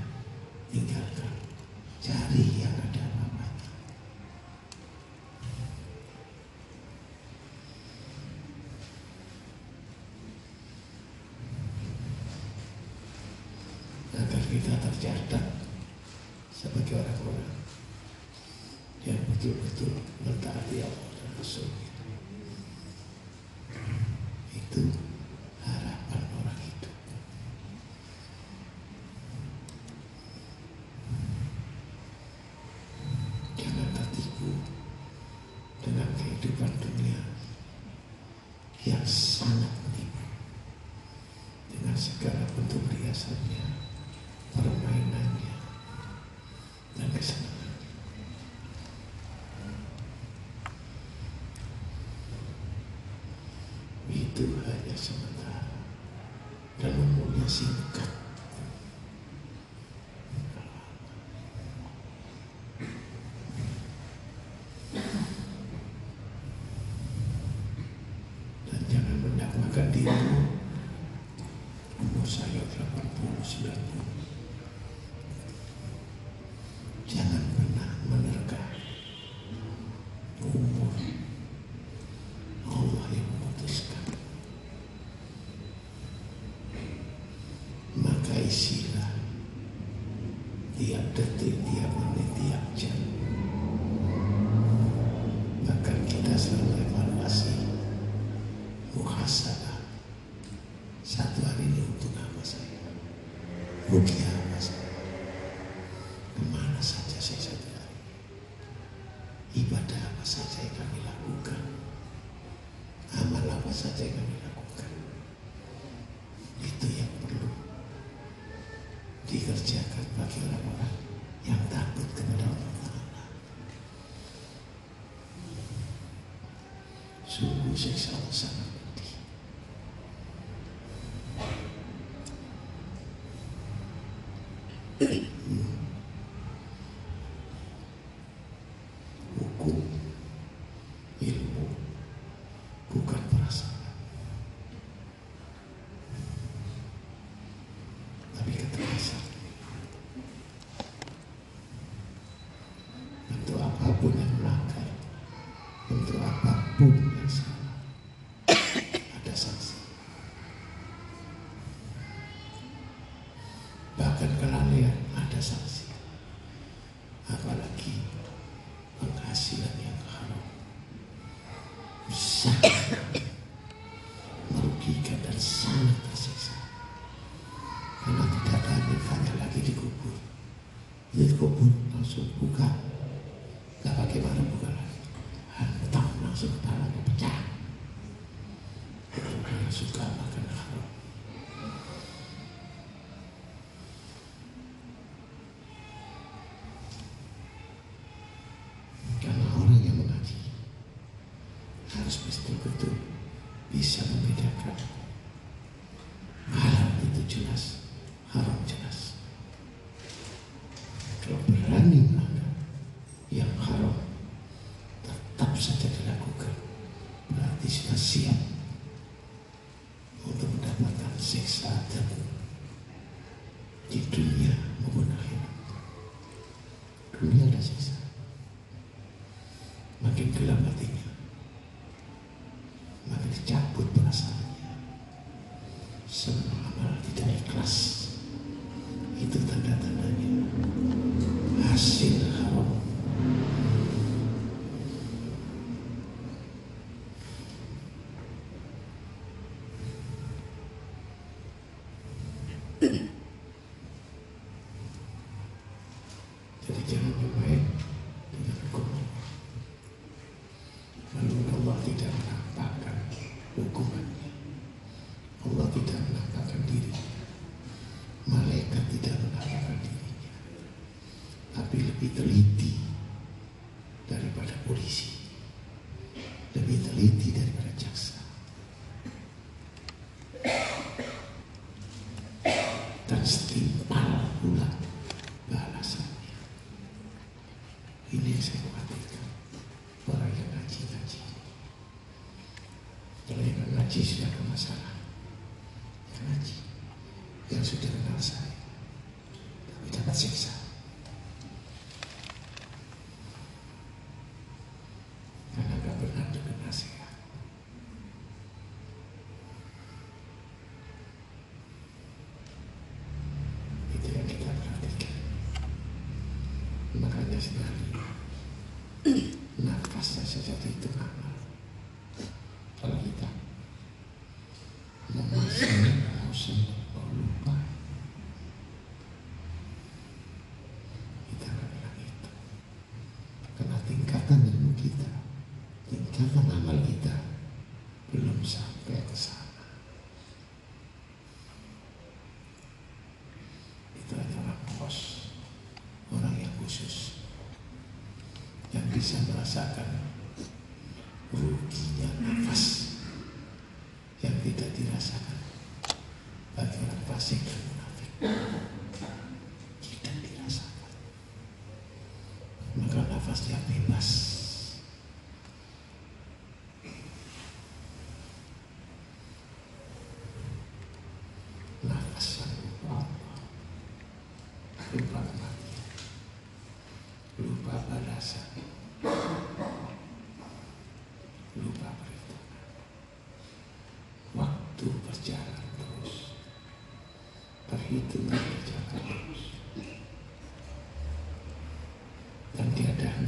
tinggalkan. Cari yang ada namanya. Agar kita tercatat sebagai orang-orang yang betul-betul mentaati Allah dan Rasul itu harapan orang hidup jangan tertipu dengan kehidupan dunia yang sangat menipu dengan segala bentuk riasannya permainannya dan kesenangan itu hanya sementara dan umurnya singkat. Sí.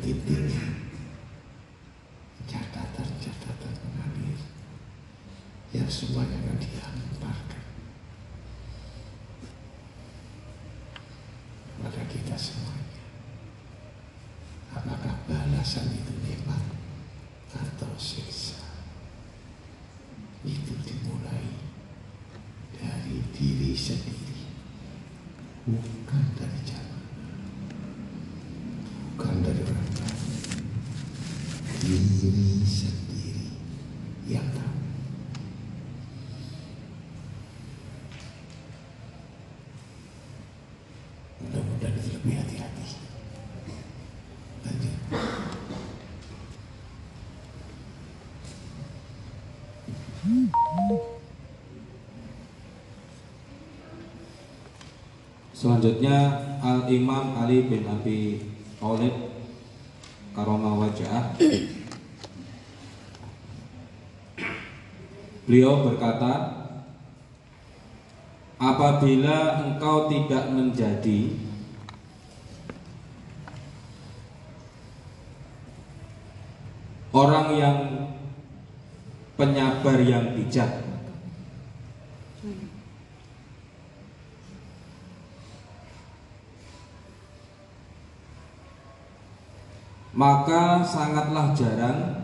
Henti-hentinya catatan-catatan mengalir. Yang semuanya akan dihamparkan kepada kita semuanya apakah balasan itu nikmat atau siksa itu dimulai dari diri sendiri bukan dari zaman bukan dari orang lain diri sendiri yang tahu mudah-mudahan itu lebih hati-hati lanjut Selanjutnya Al Imam Ali bin Abi Thalib karomah wajah. Beliau berkata Apabila engkau tidak menjadi Orang yang penyabar yang bijak maka sangatlah jarang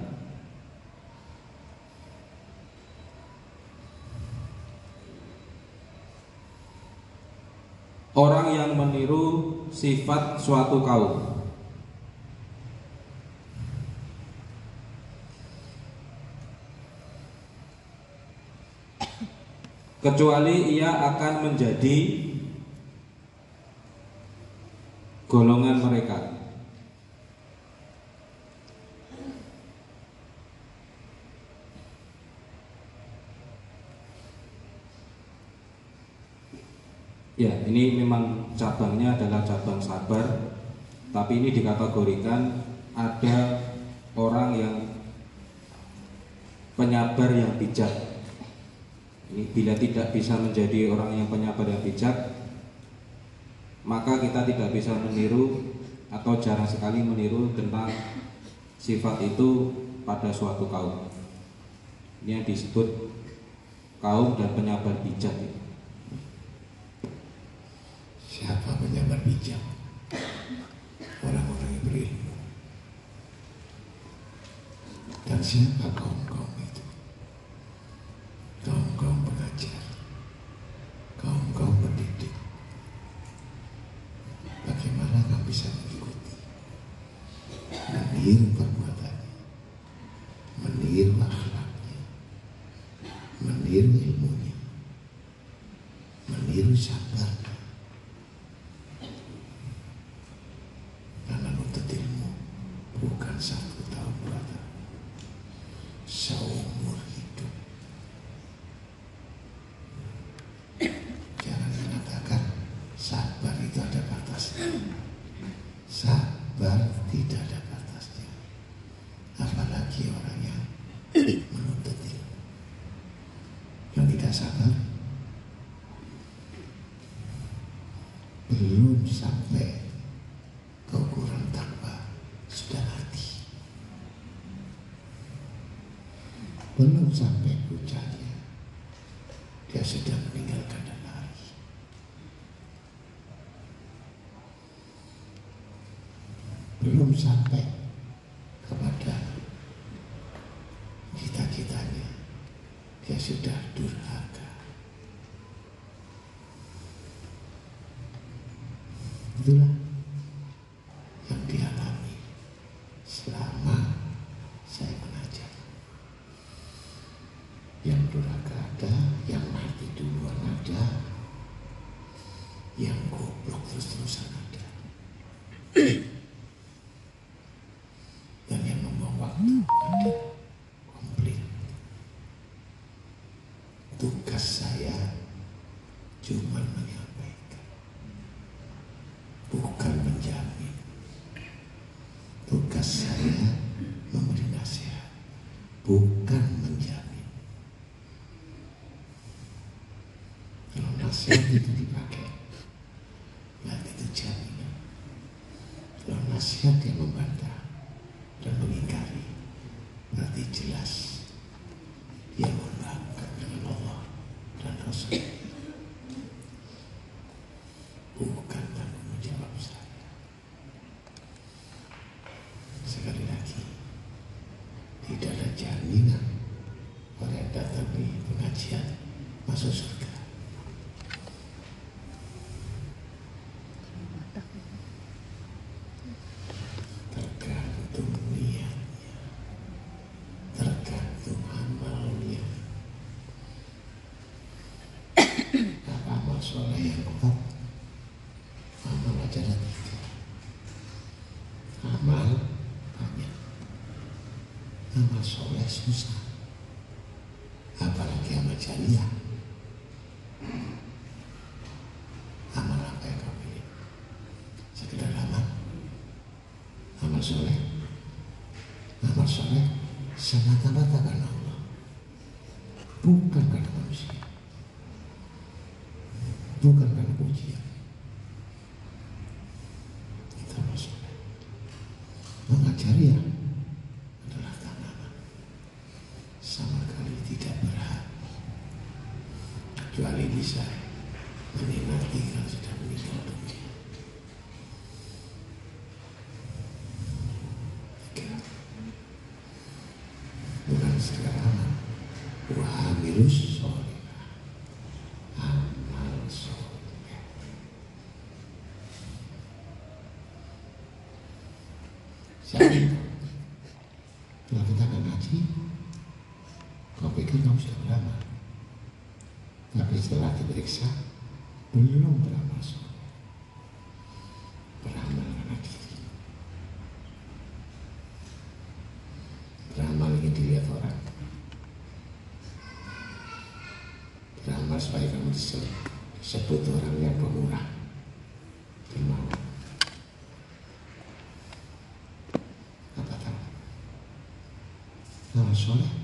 orang yang meniru sifat suatu kaum. Kecuali ia akan menjadi golongan mereka. Ya, ini memang cabangnya adalah cabang sabar, tapi ini dikategorikan ada orang yang penyabar yang bijak. Ini bila tidak bisa menjadi orang yang penyabar yang bijak, maka kita tidak bisa meniru atau jarang sekali meniru tentang sifat itu pada suatu kaum. Ini yang disebut kaum dan penyabar bijak. Siapa penyambar bijak? Orang-orang yang berilmu. Dan siapa kaum-kaum itu? Kaum-kaum itulah yang dialami selama saya mengajar. Yang durhaka ada, yang mati duluan ada, yang goblok terus-terusan bukan menjamin. Kalau nasihat itu शनाता बाता करना होगा भूख कर करना harus soleh. Amal soleh. Saya kalau kita akan ngaji, kau pikir kamu sudah lama. Tapi setelah diperiksa, belum sonra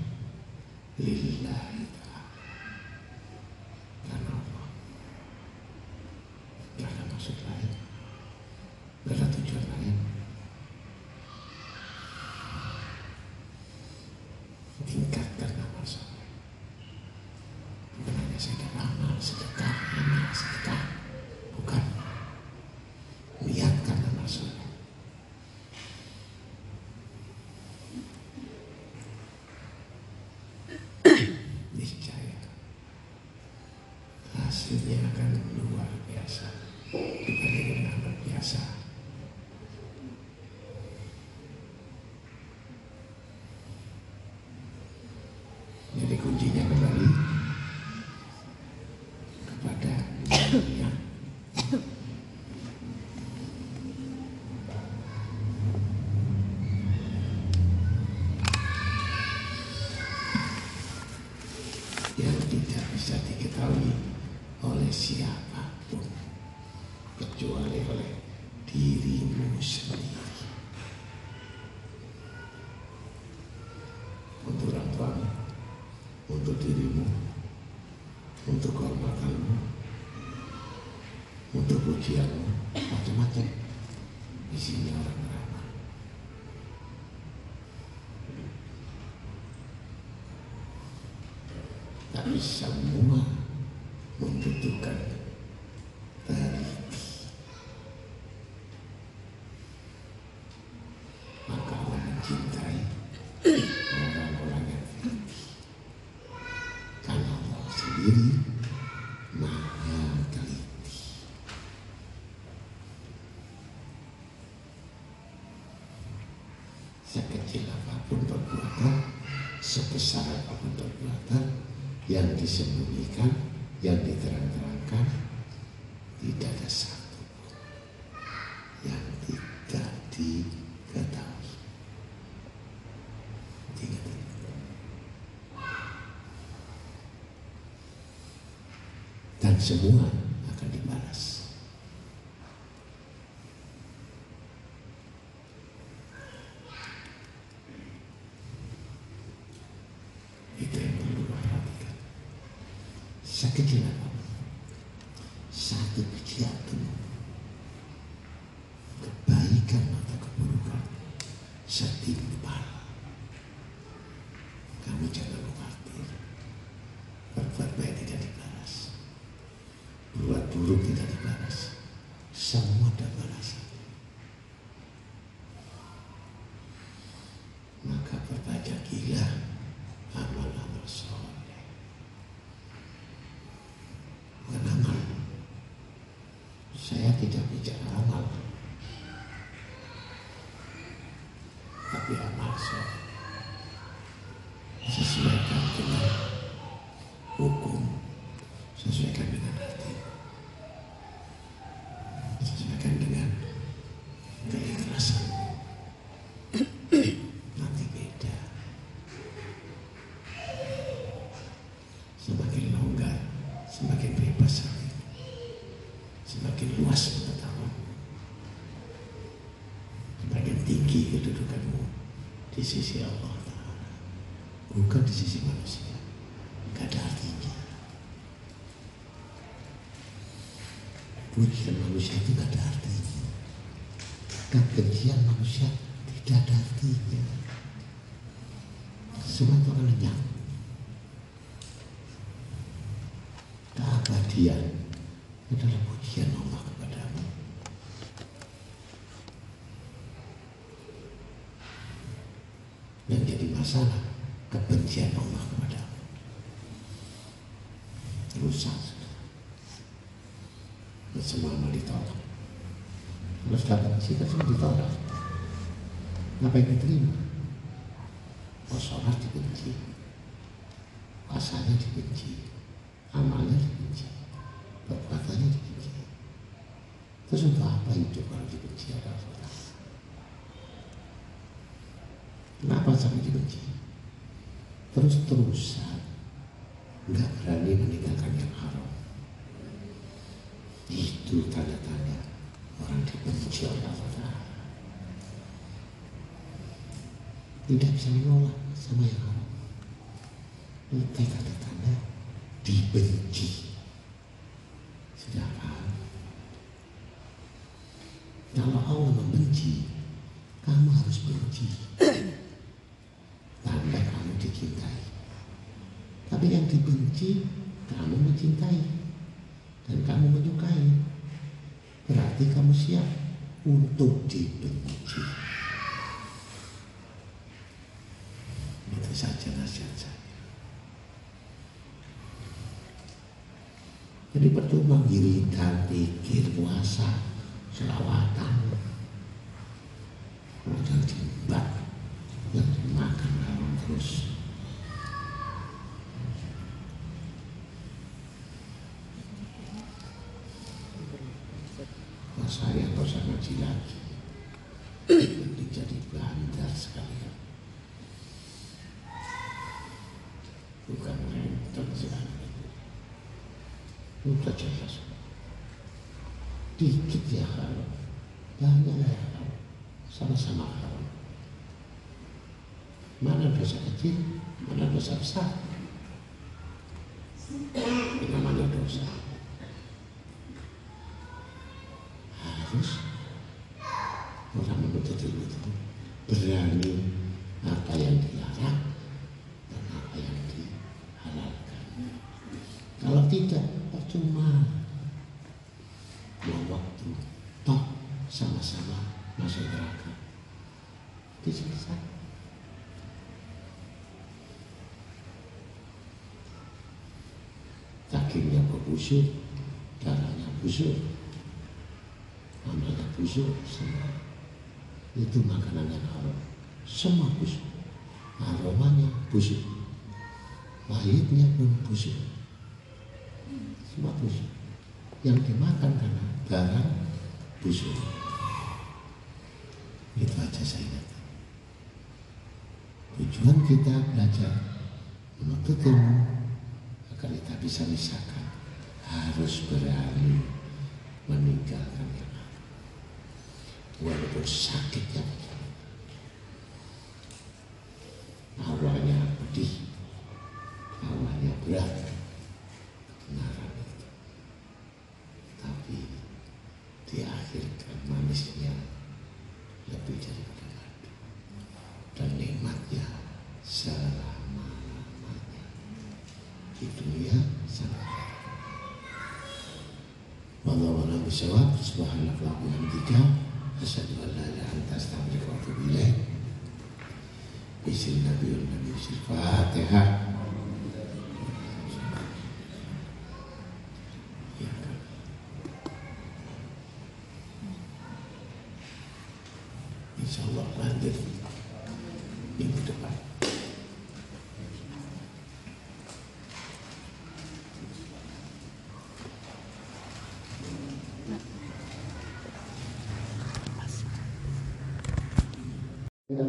yang disembunyikan, yang diterang-terangkan, tidak ada satu yang tidak diketahui. Dan semua kebencian manusia itu tidak ada artinya. Kan kebencian manusia tidak ada artinya. Semua itu akan lenyap. Keabadian ditolak. Terus datang sih, kan ditolak. Ngapain diterima? benci, kamu mencintai, dan kamu menyukai, berarti kamu siap untuk dibenci. Itu saja nasihat saya. Jadi percuma wiridan, pikir, puasa, selawatan, Udah semua, Dikit ya haram. Banyak ya haram. Sama-sama haram. Mana dosa kecil, mana dosa besar. Ini namanya dosa. Harus orang menuntut ilmu itu berani sama-sama masuk neraka. Itu selesai. Dagingnya berbusuk, darahnya busuk, amalnya busuk, semua. Itu makanan yang haram. Semua busuk. Aromanya busuk. Pahitnya pun busuk. Semua busuk. Yang dimakan karena darah busuk. Itu aja saya ingat. Tujuan kita belajar menuntut ilmu agar kita bisa misalkan harus berani meninggalkan yang. Walaupun sakitnya begini. Awalnya pedih, awalnya berat, kebenaran itu. Tapi di akhir kan manisnya lebih daripada madu dan nikmatnya selama-lamanya di dunia sampai akhirat. Wallahu a'lam bishawab. Subhanallah wa bihamdika asyhadu an la ilaha illa anta astaghfiruka wa atubu ilaik. Bismillah Nabi Nabi Fatihah. Ya, kan. Insya Allah lanjut minggu depan. Ya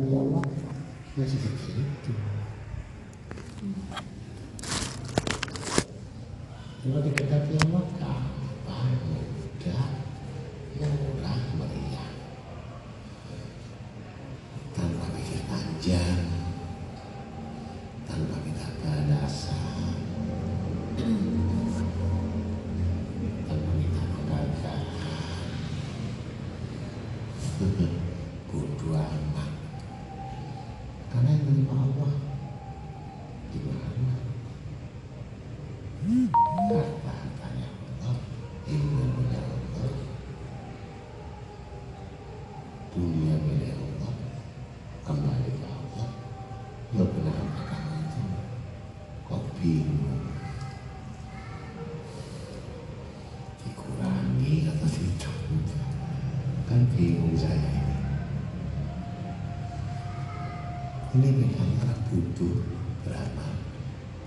Ini beda antara butuh beramal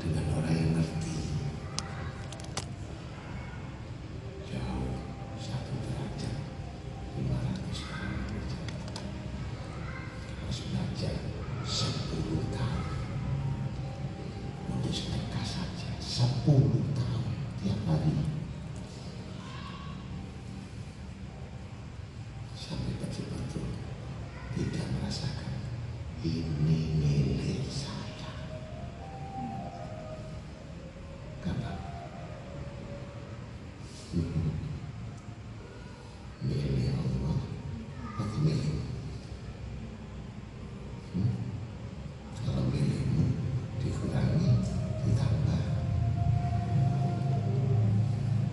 dengan orang yang ngerti. Jauh satu derajat, lima ratus kali harus belajar sepuluh tahun untuk sedekah saja sepuluh tahun tiap hari sampai betul-betul tidak merasakan ini milik saya karena hmm, milik Allah atau milikmu Hmm? Kalau milikmu dikurangi, ditambah.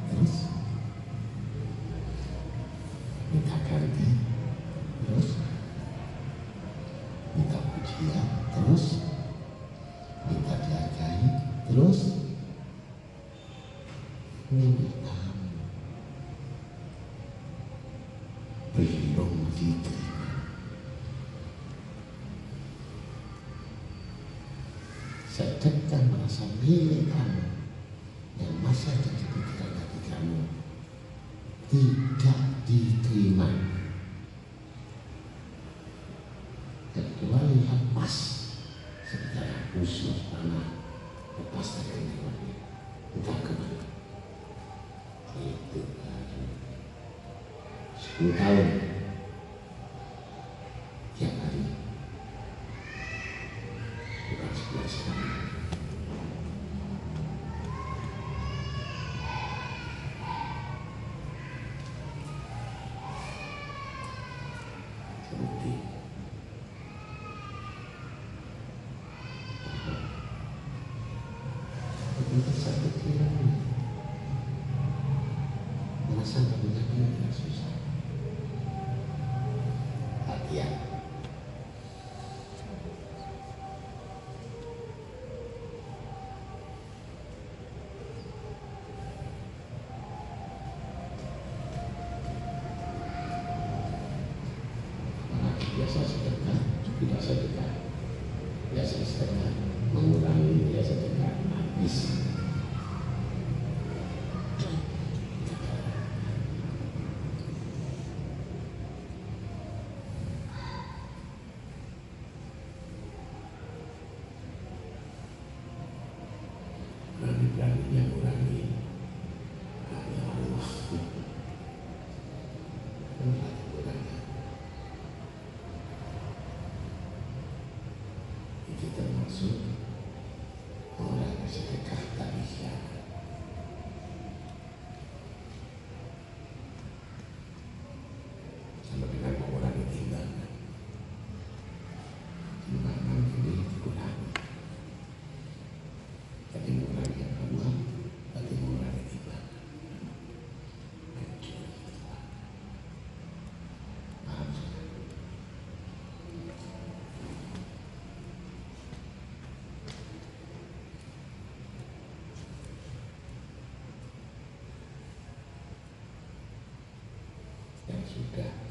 Terus minta ganti, terus minta pujian, terus minta dihargai, terus milik kamu belum diterima. Merasa milik kamu yang masih ada di pikiran hati kamu tidak diterima. Kecuali lepas secara khusus karena lepas dari kehidupannya. Entah ke mana. Itu baru 10 bukan sebelas tahun biasa sedekah tidak sedekah. Biasa sedekah. Mengurangi biasa sedekah. Habis. Keep that.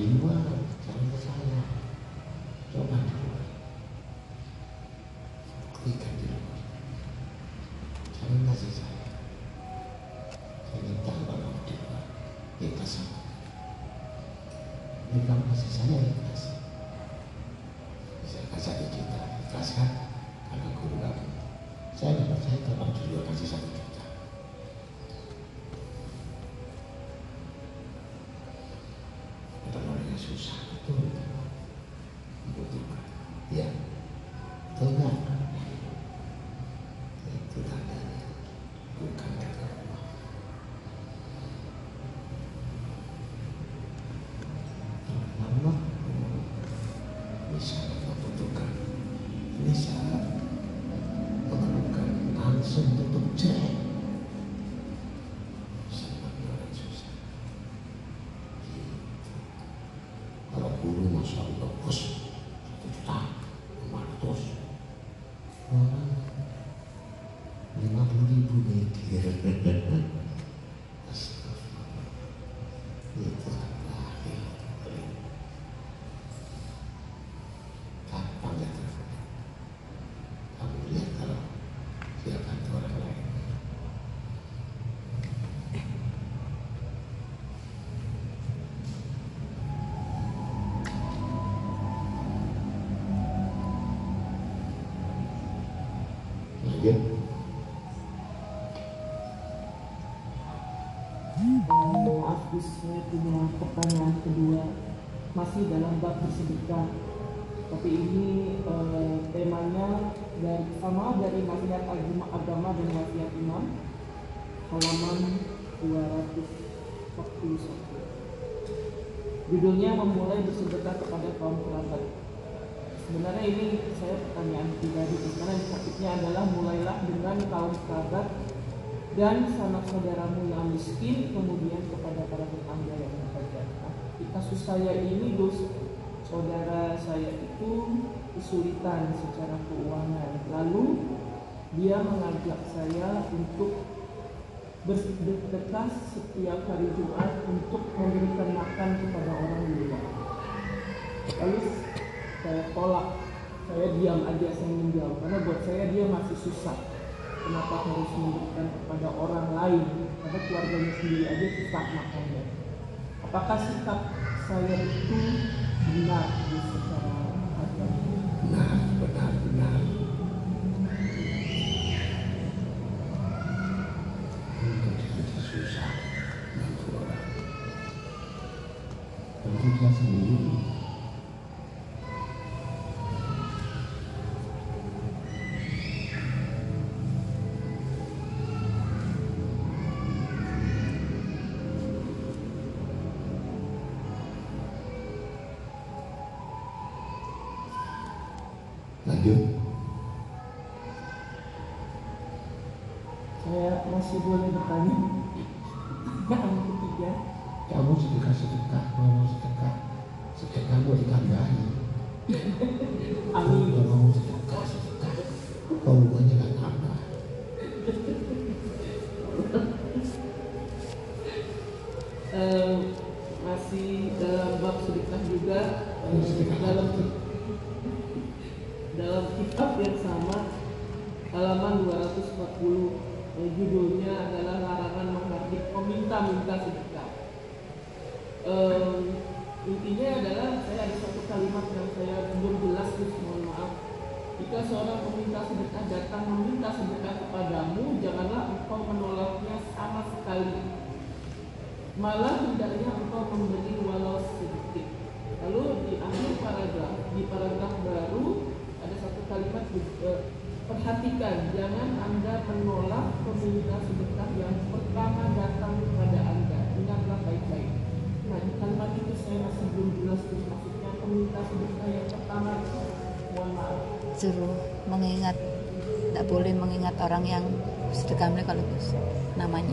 Di luar jangan ke saya coba di luar buktikan di luar jangan kasih saya saya ingin tahu kalau di luar ikhlas sama ini kamu kasih saya ikhlas saya kasih satu juta ikhlas kan karena guru kamu saya nggak percaya kalau di luar kasih satu juta ada orang yang susah itu membutuhkan ya enggak itu tandanya bukan kata Allah Allah bisa membutuhkan bisa memerlukan langsung pertanyaan kedua masih dalam bab bersedekah. Tapi ini eh, temanya dari sama dari nasihat agama, agama dan nasihat imam halaman 241. Judulnya memulai bersedekah kepada kaum kerabat. Sebenarnya ini saya pertanyaan pribadi karena topiknya adalah mulailah dengan kaum kerabat dan sanak saudaramu yang miskin kemudian kepada para tetangga yang kasus saya ini Gus, saudara saya itu kesulitan secara keuangan. Lalu dia mengajak saya untuk bersedekah setiap hari Jumat untuk memberikan makan kepada orang di luar. Lalu saya tolak, saya diam aja saya menjawab. Karena buat saya dia masih susah. Kenapa harus memberikan kepada orang lain? Karena keluarganya sendiri aja susah makannya apakah sikap saya itu benar secara agama benar benar benar. Tidak susah. Orang. Bantu dia sendiri diyor. Orang yang sedekah kalau Gus namanya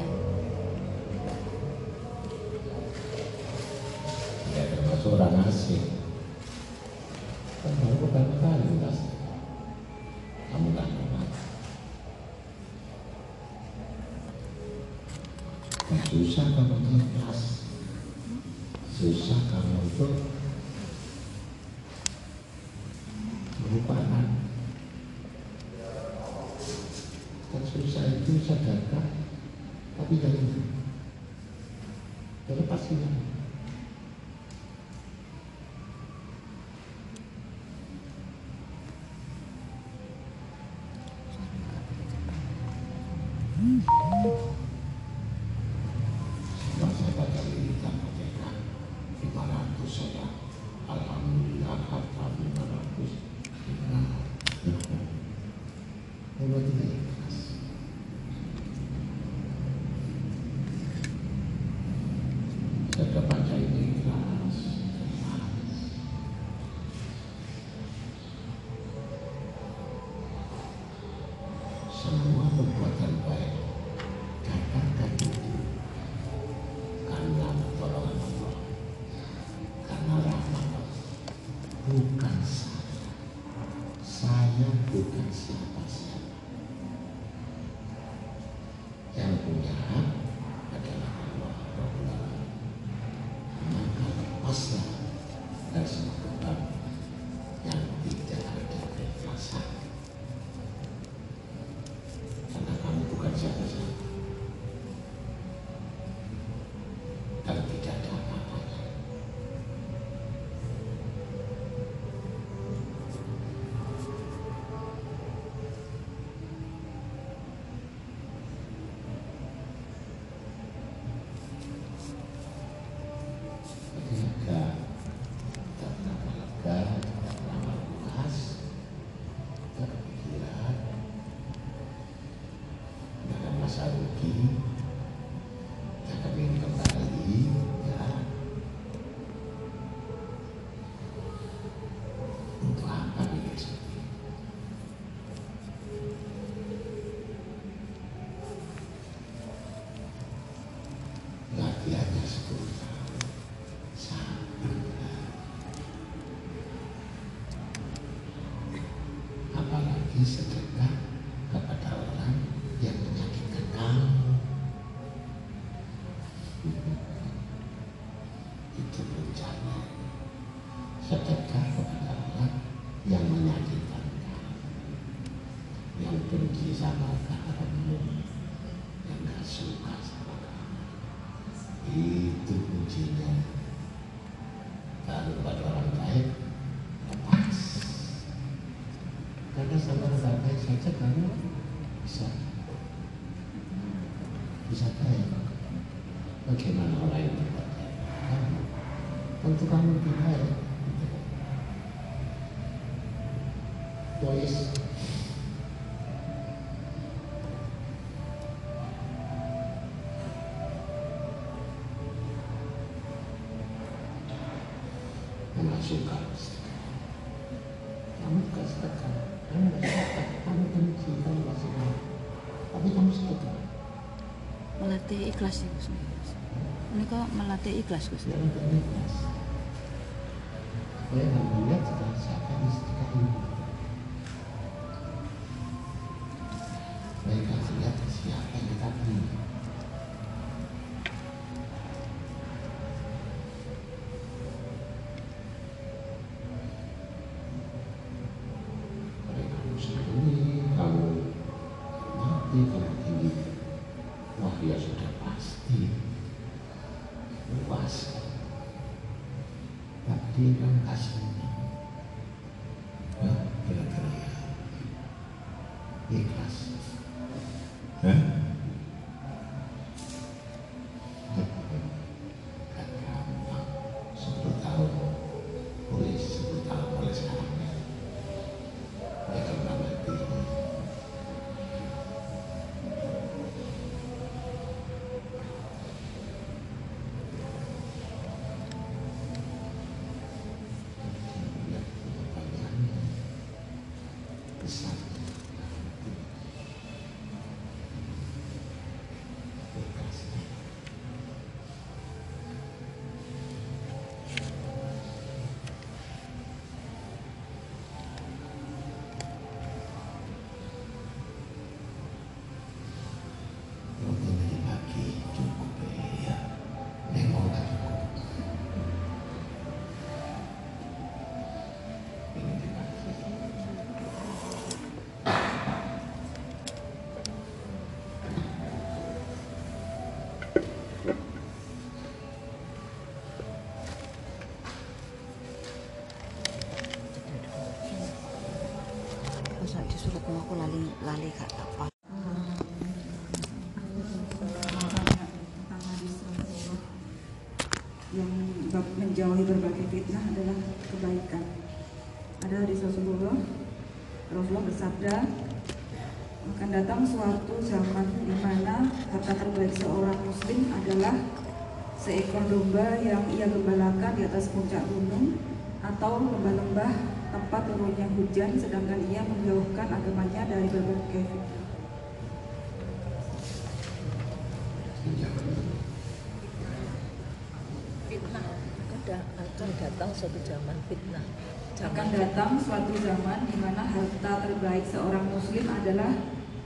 ていいクラシックですね。Menjauhi berbagai fitnah adalah kebaikan. Ada hadis Rasulullah, Rasulullah bersabda, akan datang suatu zaman di mana harta terbaik seorang muslim adalah seekor domba yang ia gembalakan di atas puncak gunung atau lembah-lembah tempat turunnya hujan sedangkan ia menjauhkan agamanya dari berbagai. Fitnah ada akan datang suatu zaman fitnah. Akan datang suatu zaman di mana harta terbaik seorang muslim adalah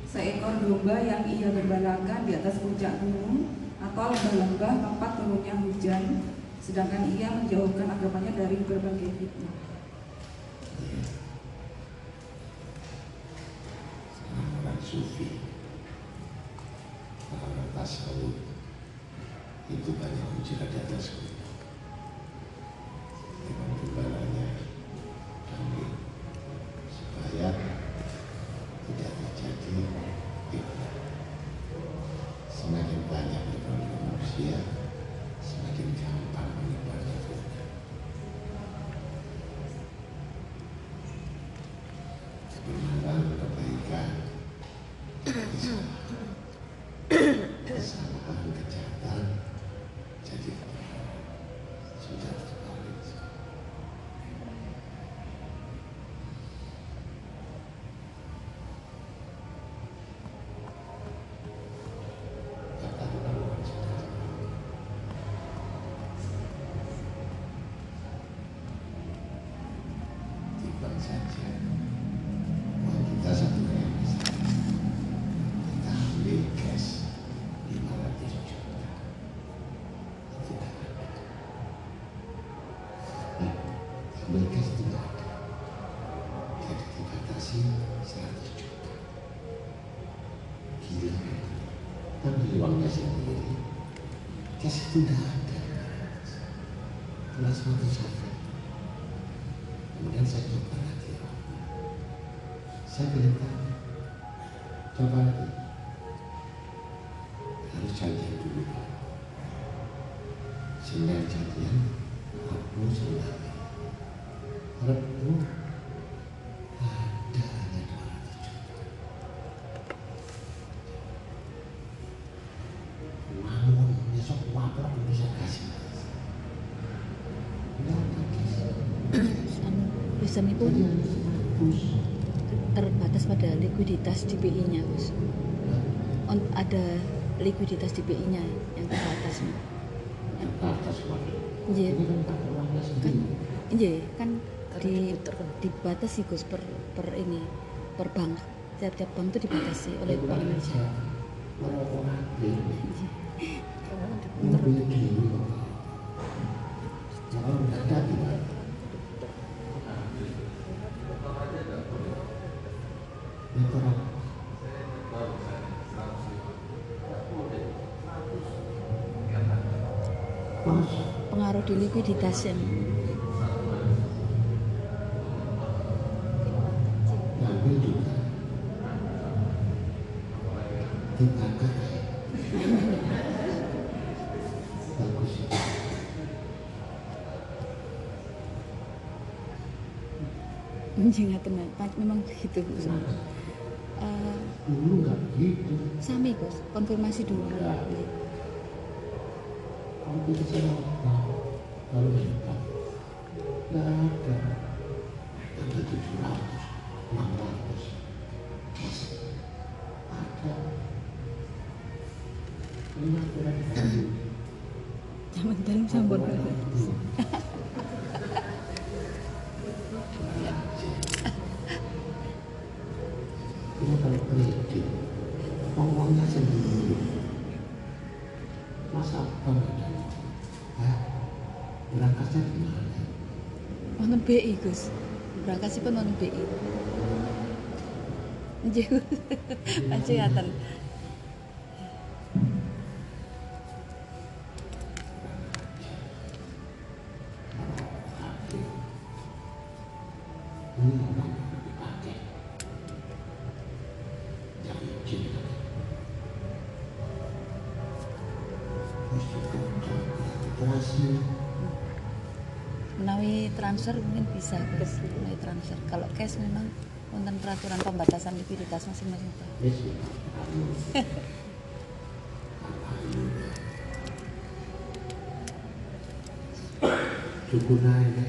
seekor domba yang ia gembalakan di atas puncak gunung atau lembah-lembah tempat turunnya hujan sedangkan ia menjauhkan agamanya dari berbagai fitnah. orang sufi orang tasawuf itu banyak bicara di atas gunung sendiri. Cash itu tidak ada. Kelas suatu saat kemudian saya coba lagi. Saya bilang tanya coba lagi Wisdom itu terbatas pada likuiditas di BI-nya, Gus. Ada likuiditas di BI-nya yang terbatas. Terbatas Iya, ini kan kan, sendiri iya kan di dibatasi Gus per per ini per bank. Tiap-tiap bank itu dibatasi oleh Bank Indonesia. Iya. Pengaruh di likuiditas yang ngambil juga bagus itu menjengatan memang begitu Gus. Eh, dulu nggak begitu sami Gus, konfirmasi dulu. Ya. kita sama kalau kita nggak ada. Ada tujuh ratus enam ratus. Ada. Lima. Ini Wonten BI Gus. Berangkasipun wonten BI. Nggih. Gus. individualitas masing-masing cukup naik ya.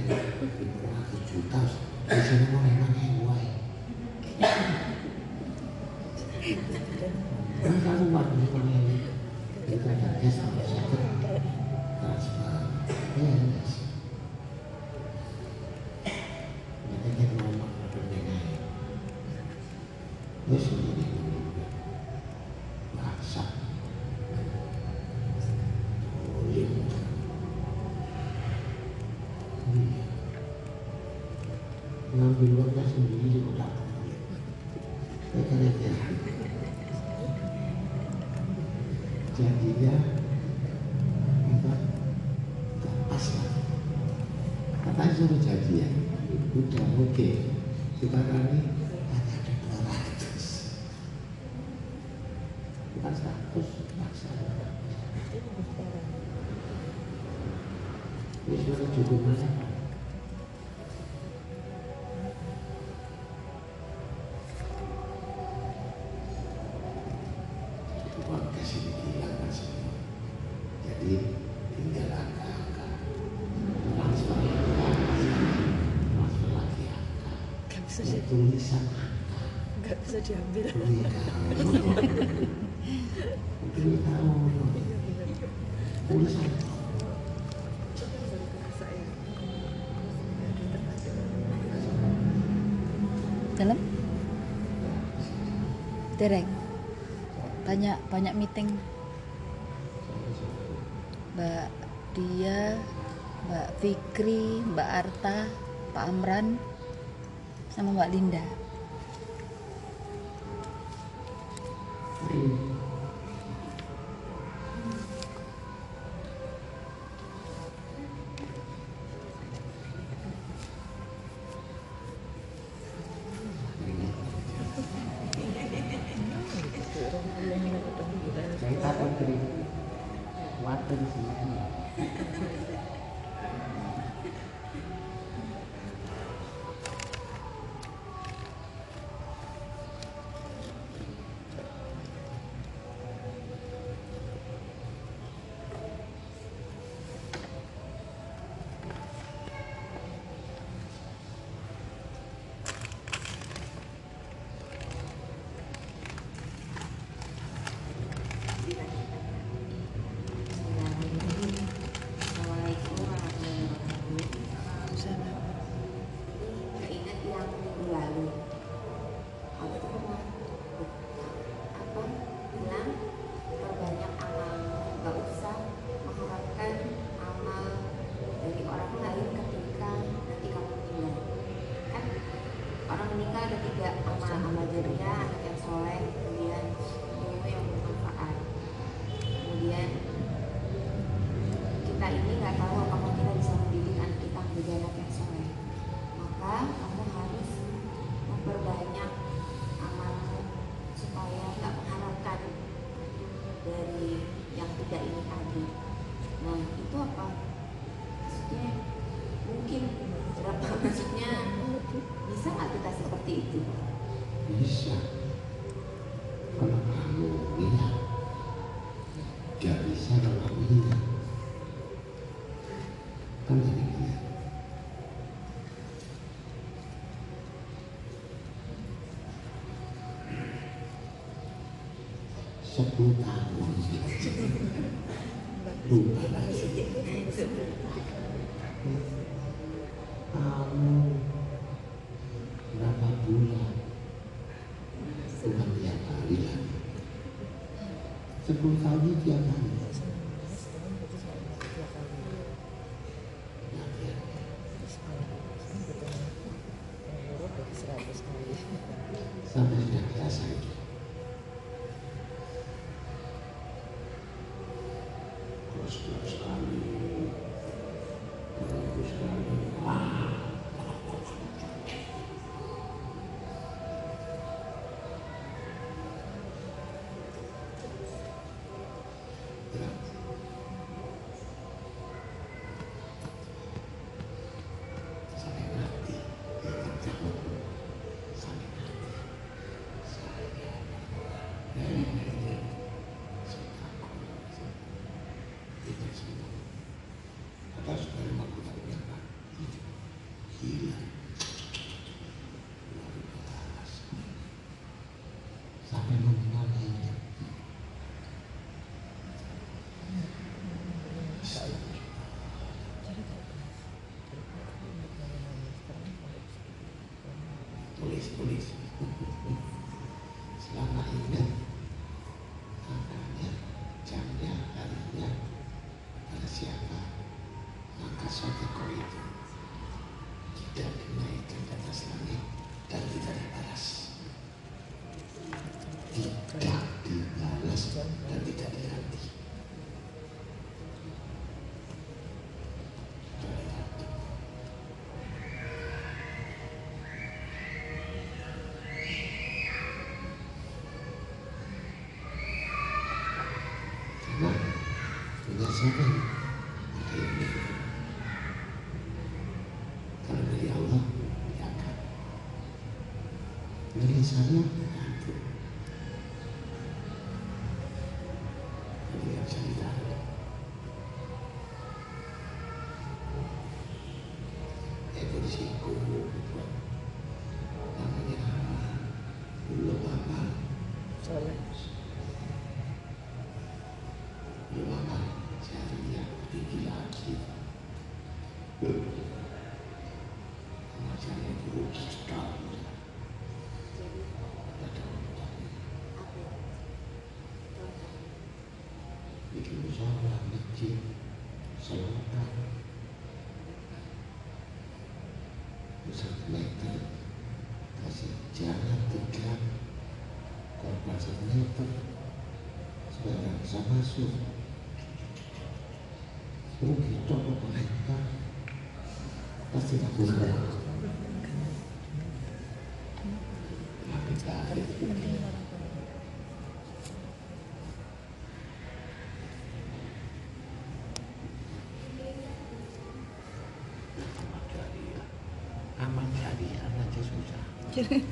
tulisan. Nggak bisa diambil. Iya. Mungkin tahu iya, tulisan. Dalam? Dereng. Banyak banyak meeting. Mbak Dia Mbak Fikri Mbak Arta Pak Amran sama Mbak Linda. को साझी किया था। Bisa masuk. Oh gitu apa mereka pasti lakukan. Tapi tak ada aman susah.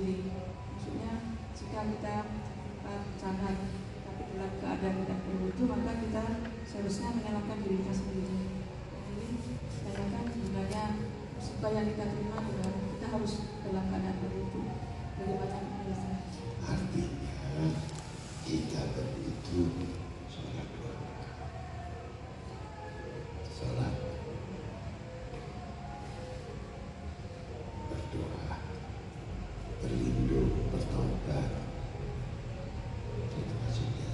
jika kita uh, bencana tapi dalam keadaan tidak berwudu maka kita seharusnya menyalahkan diri kita sendiri. Jadi tanyakan sebenarnya musibah yang kita terima juga kita harus dalam keadaan berwudu bagaimana Artinya kita berwudu sholat dua rakaat. Sholat berdoa, berlindung, bertobat. Itu maksudnya.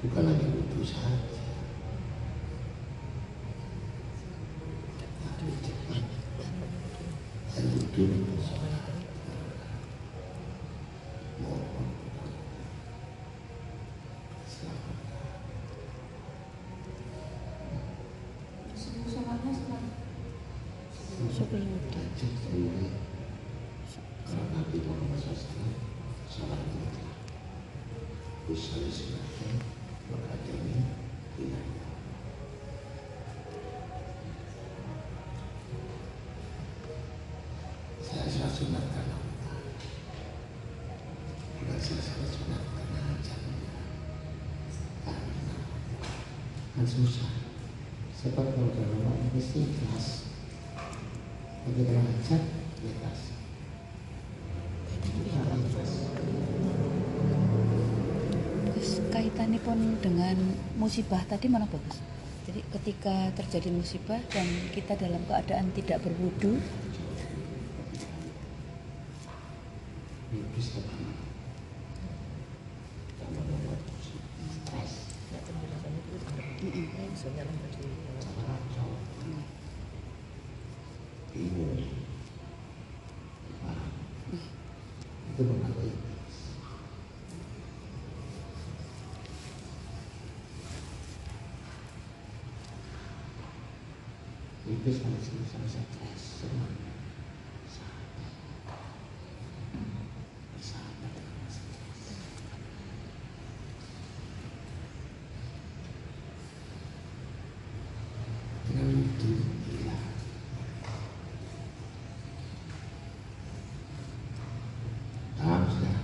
Bukan hanya wudu saja. Tapi cepat. Dan wudu untuk sholat. Mohon selamat. Semua sholatnya setelah Syukur mudah. Tajud semuanya. Kalau Nabi Muhammad SAW salah mutlak. Usaha sunatkan mengakademi hilang. Saya salah sunat karena Allah. Bukan saya salah sunat karena ajalnya. Karena kan susah. Sebab kalau dalam Allah mesti ikhlas. Begitu lancar, ikhlas. Ikhlas. Terus kaitannya pun dengan musibah tadi mana bagus? Jadi ketika terjadi musibah dan kita dalam keadaan tidak berwudu, Iblis tadi kita membuat stres. Kacau. Bingung. Paham? Itu pengaruh iblis. Iblis kalau sama stres senang. Sabar. Bersahabat dengan stres. Dengan itu hilang. Paham sudah?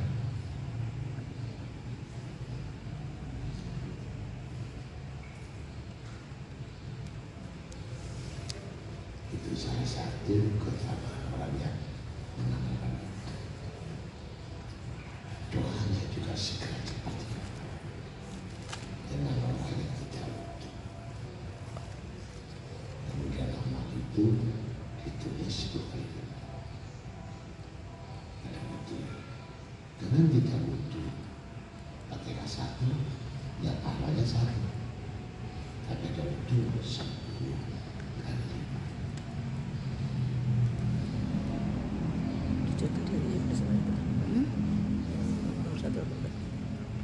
Itu salah satu keutamaan orang yang mengamalkan itu. Doanya juga segera cepat dikabul. Dengan orang yang tidak wudhu. Kemudian amal itu ditulis sepuluh kali. Ada wudhu. Dengan tidak wudhu, ketika satu, ya pahalanya satu. Tapi ada wudhu sepuluh kali lipat. hmm?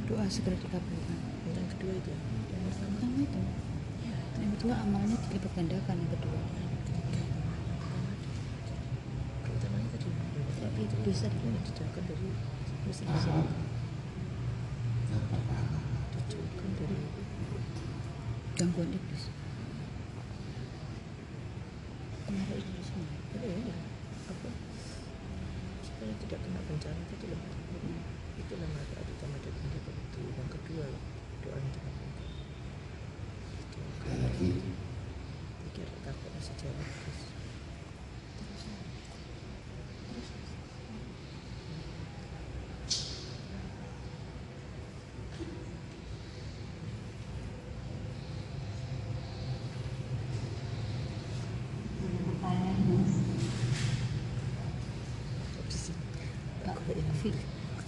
doa segera dikabulkan. yang kedua itu yang pertama Pertama itu, yang kedua amalnya dilipat gandakan yang kedua. keutamanya tadi Tapi itu bisa di- yang dijauhkan dari Paham? Kenapa paham? dijauhkan dari gangguan iblis. Pengaruh iblis semua. apa ya apa supaya tidak kena bencana tadi loh itu nama ada utama dari pendapat itu yang kedua doa yang dikabulkan Sekali lagi, pikir takut masih jawab terus kok di sini Pak Fik, Fik. Assalamualaikum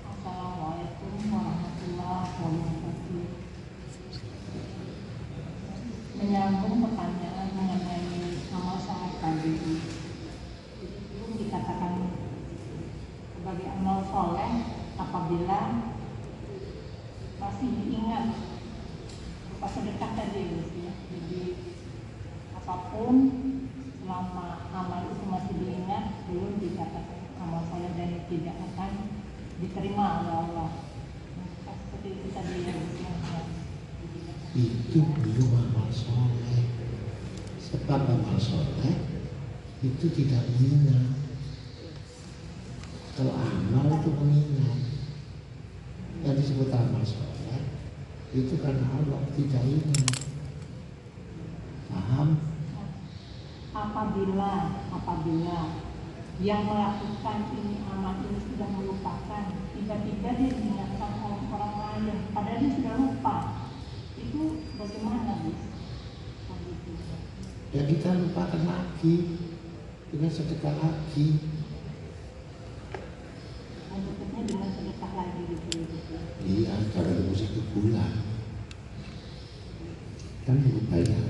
Assalamualaikum warahmatullahi wabarakatuh. Menyambung pertanyaan mengenai amal soleh tadi, itu dikatakan sebagai amal soleh apabila masih diingat berupa sedekah tadi, Gus, ya. Jadi apa pun selama amal itu masih diingat belum dikatakan amal soleh dan tidak akan diterima oleh Allah. Nah, seperti itu tadi yang yang- itu belum amal soleh sebab amal soleh itu tidak mengingat kalau amal itu mengingat yang disebut amal soleh itu karena Allah tidak ingat. Paham? Apabila apabila yang melakukan ini amal ini sudah melupakan tiba-tiba dia diingatkan oleh orang lain padahal dia sudah lupa itu bagaimana bis begitu ya kita lupakan lagi. Dengan sedekah lagi. Maksudnya dengan sedekah lagi gitu iya tunggu satu bulan kan nunggu bayaran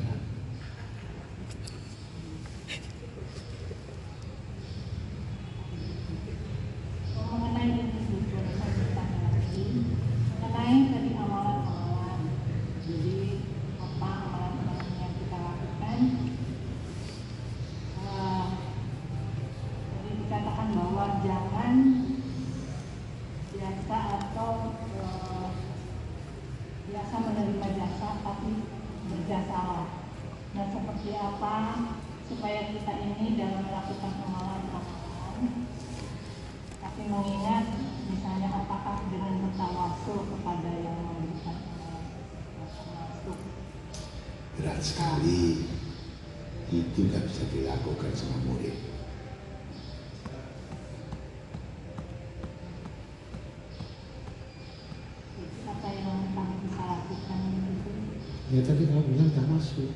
Tadi kan 说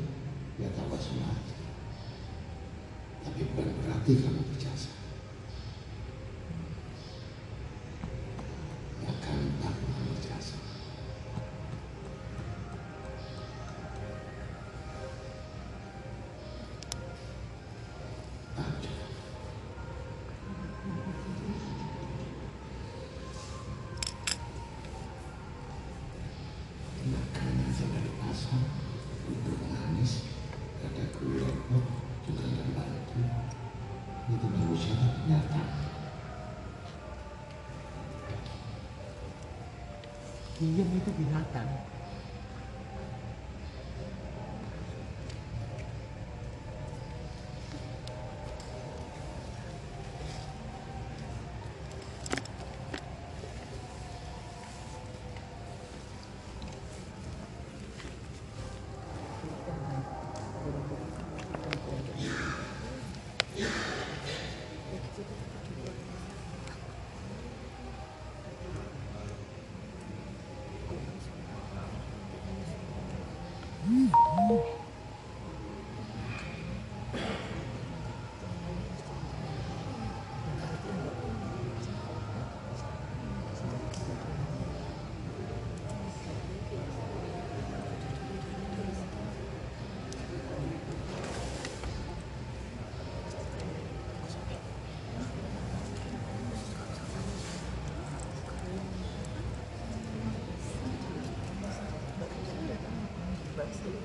Gracias.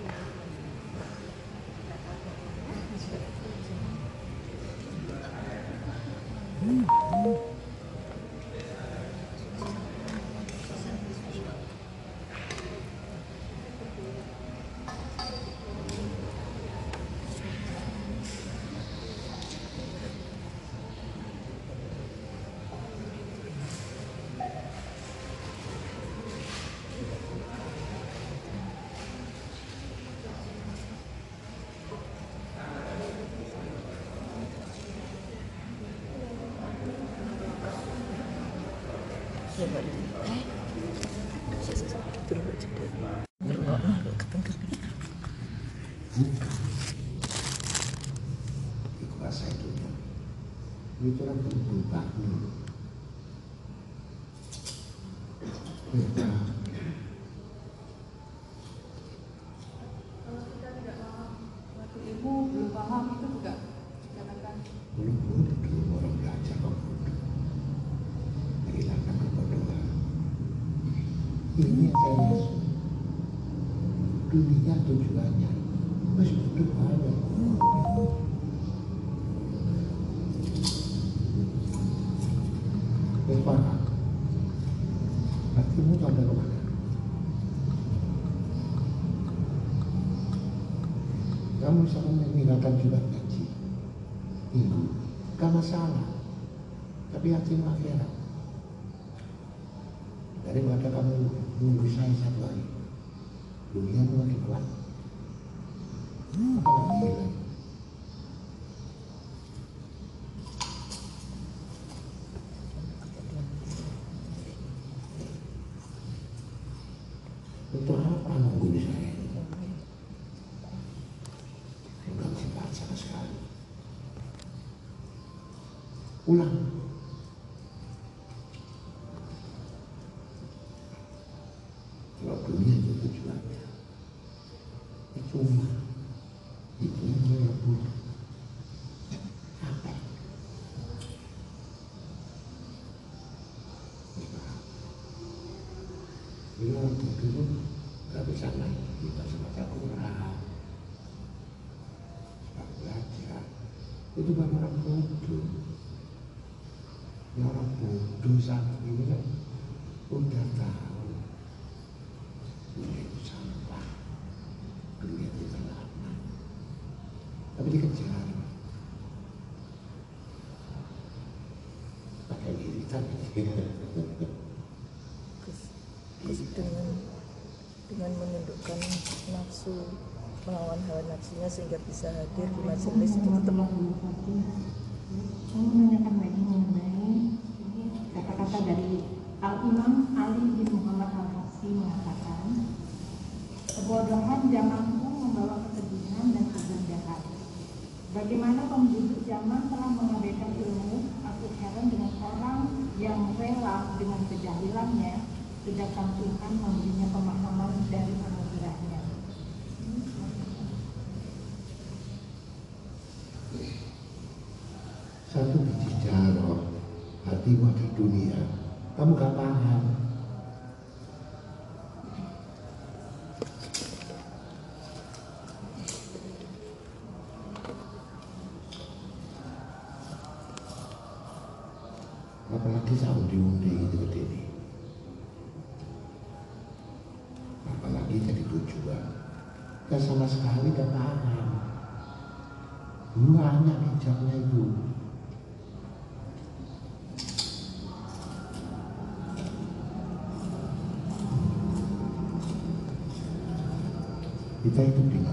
masalah tapi yakin akhirat daripada kamu nunggu saya satu hari dunia makin kuat. Apa lagi? Una. nafsu melawan hawa nafsunya sehingga bisa hadir di majelis itu tetap kita sama sekali gak paham dulu hanya hijabnya itu kita itu. di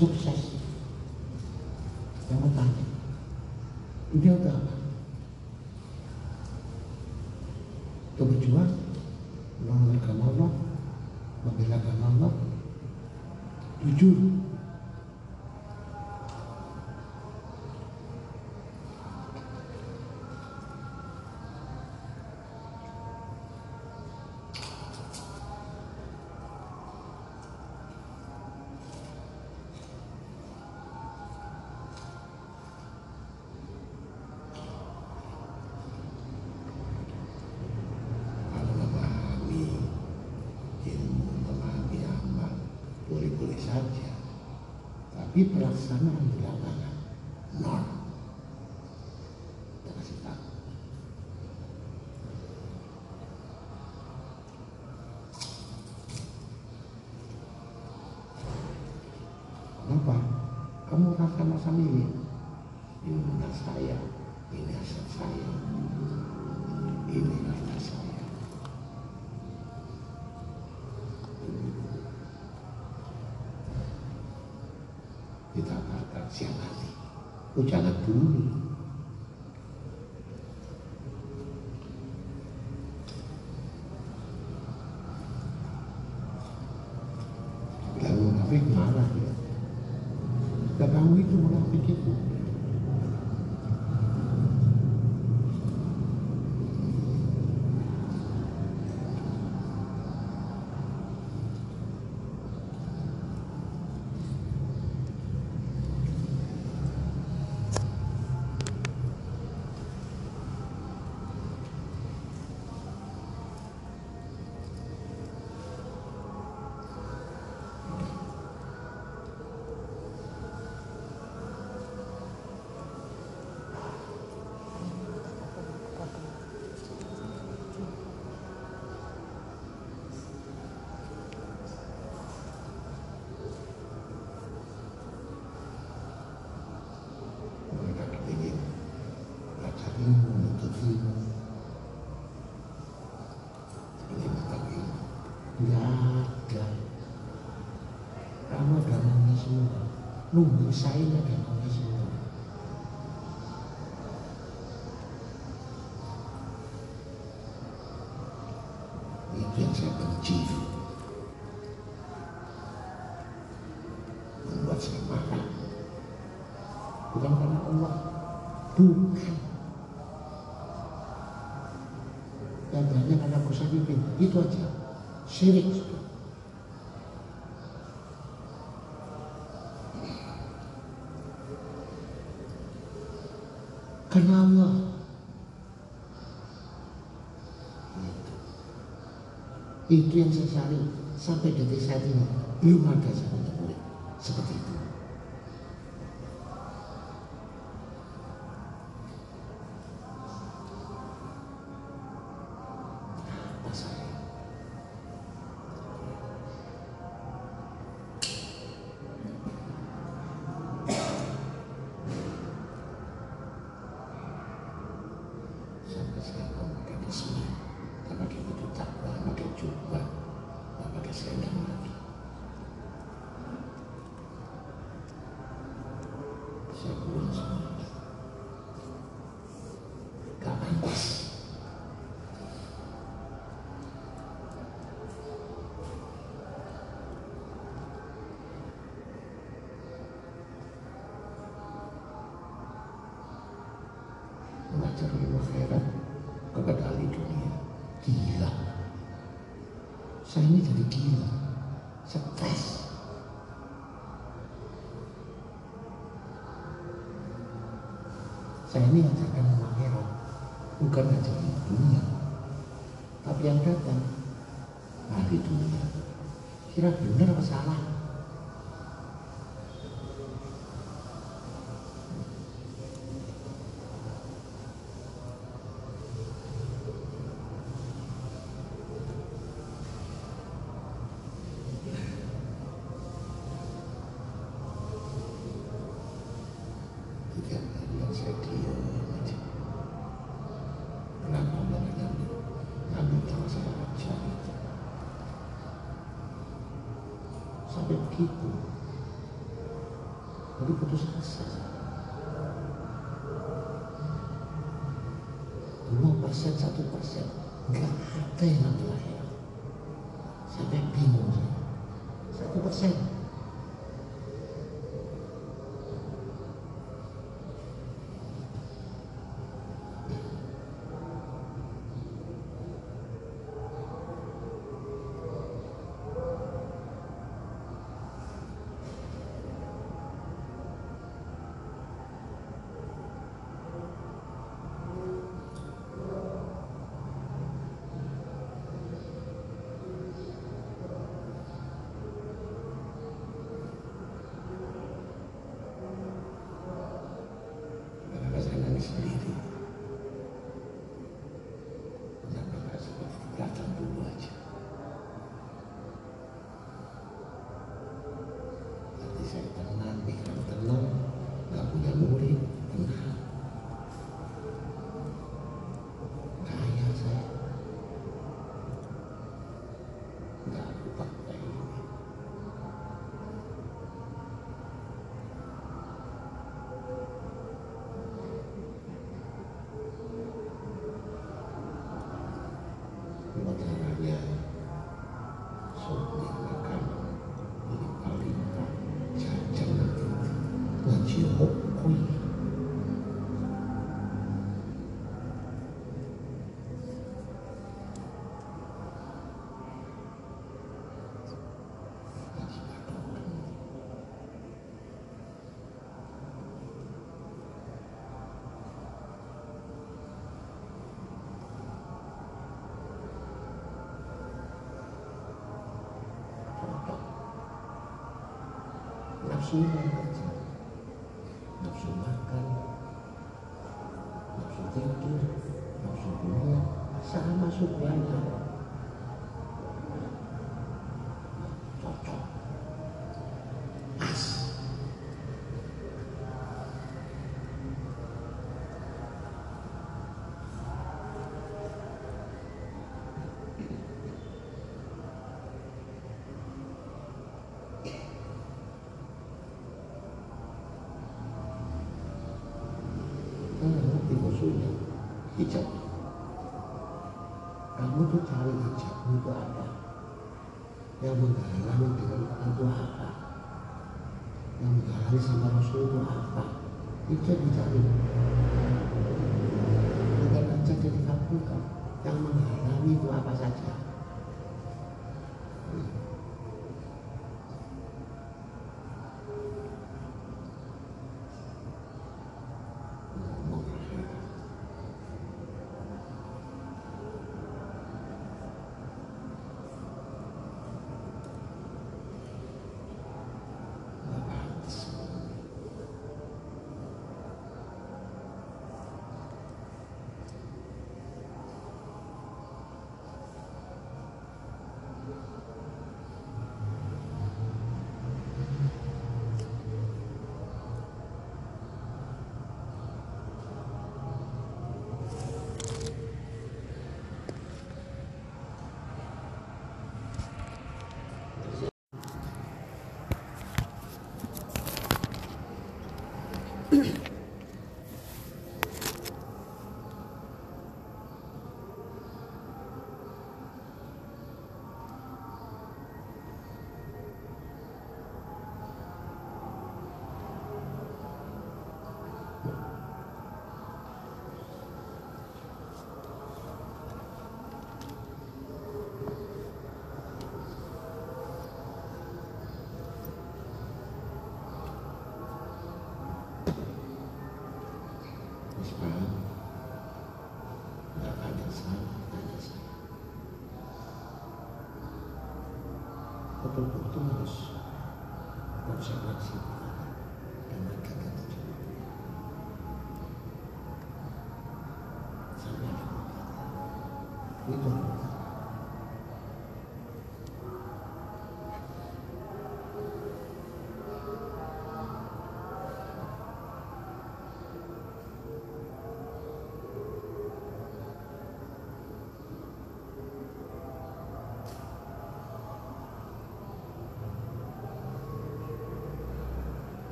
subyace. tapi pelaksanaan di lapangan nol. Kita kasih tahu. Kenapa? Kamu rasa masa ini Écoute, il y. saya. Itu yang saya benci. Membuat saya marah. Bukan karena Allah. Bukan. Dan banyak anak-anak. Itu aja. Syirik. itu yang saya cari. Sampai detik saat ini belum ada jawaban assuma 조금 이렇게 부탁드립니다.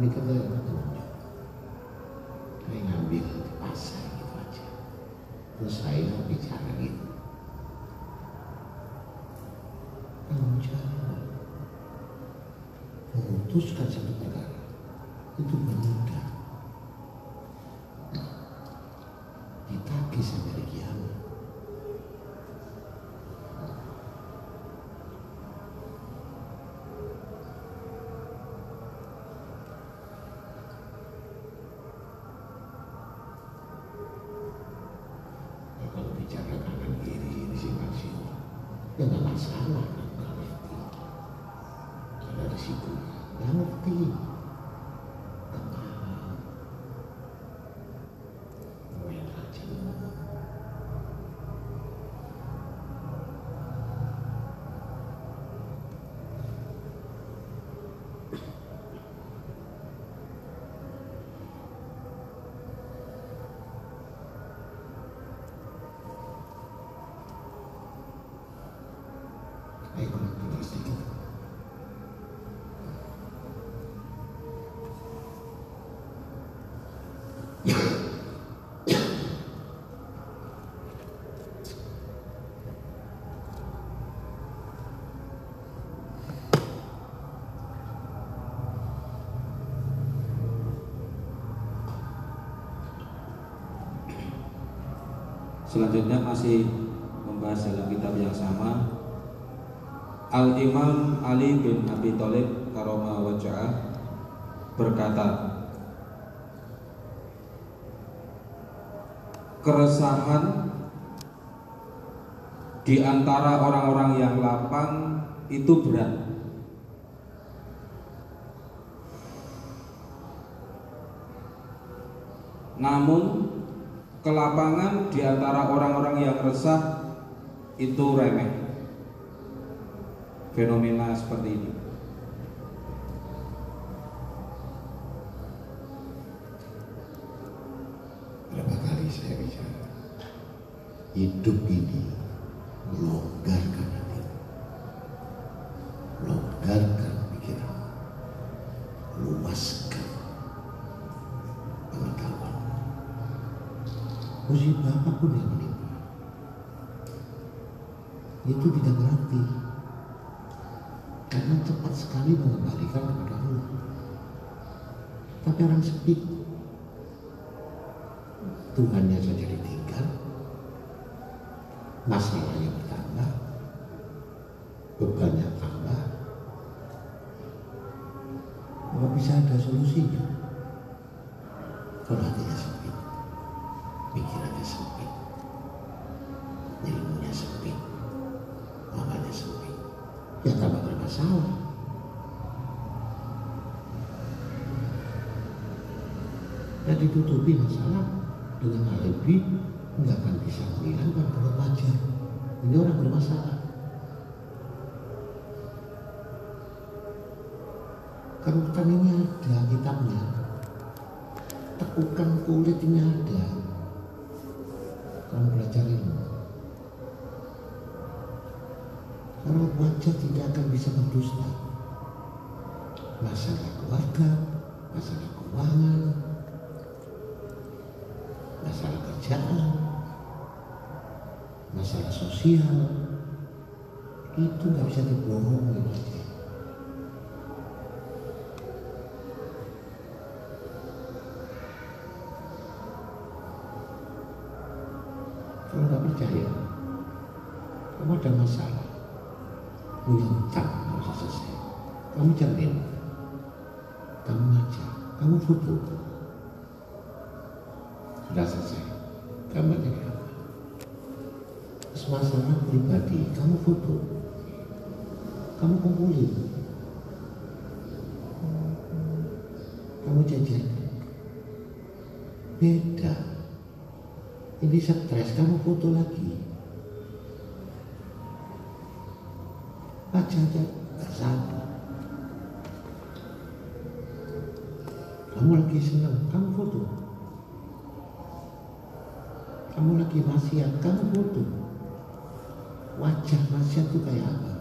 見方よ Selanjutnya masih membahas dalam kitab yang sama. Al Imam Ali bin Abi Thalib karoma wajah berkata keresahan di antara orang-orang yang lapang itu berat. Namun ke lapangan di antara orang-orang yang resah itu remeh. Fenomena seperti ini. Karena wajah tidak akan bisa berdusta. Masalah keluarga, masalah keuangan, masalah kerjaan, masalah sosial, itu nggak bisa dibohongi. Stres, kamu foto lagi. Aja, gak sabar. Kamu lagi senang, kamu foto. Kamu lagi maksiat, kamu foto. Wajah maksiat itu kayak apa?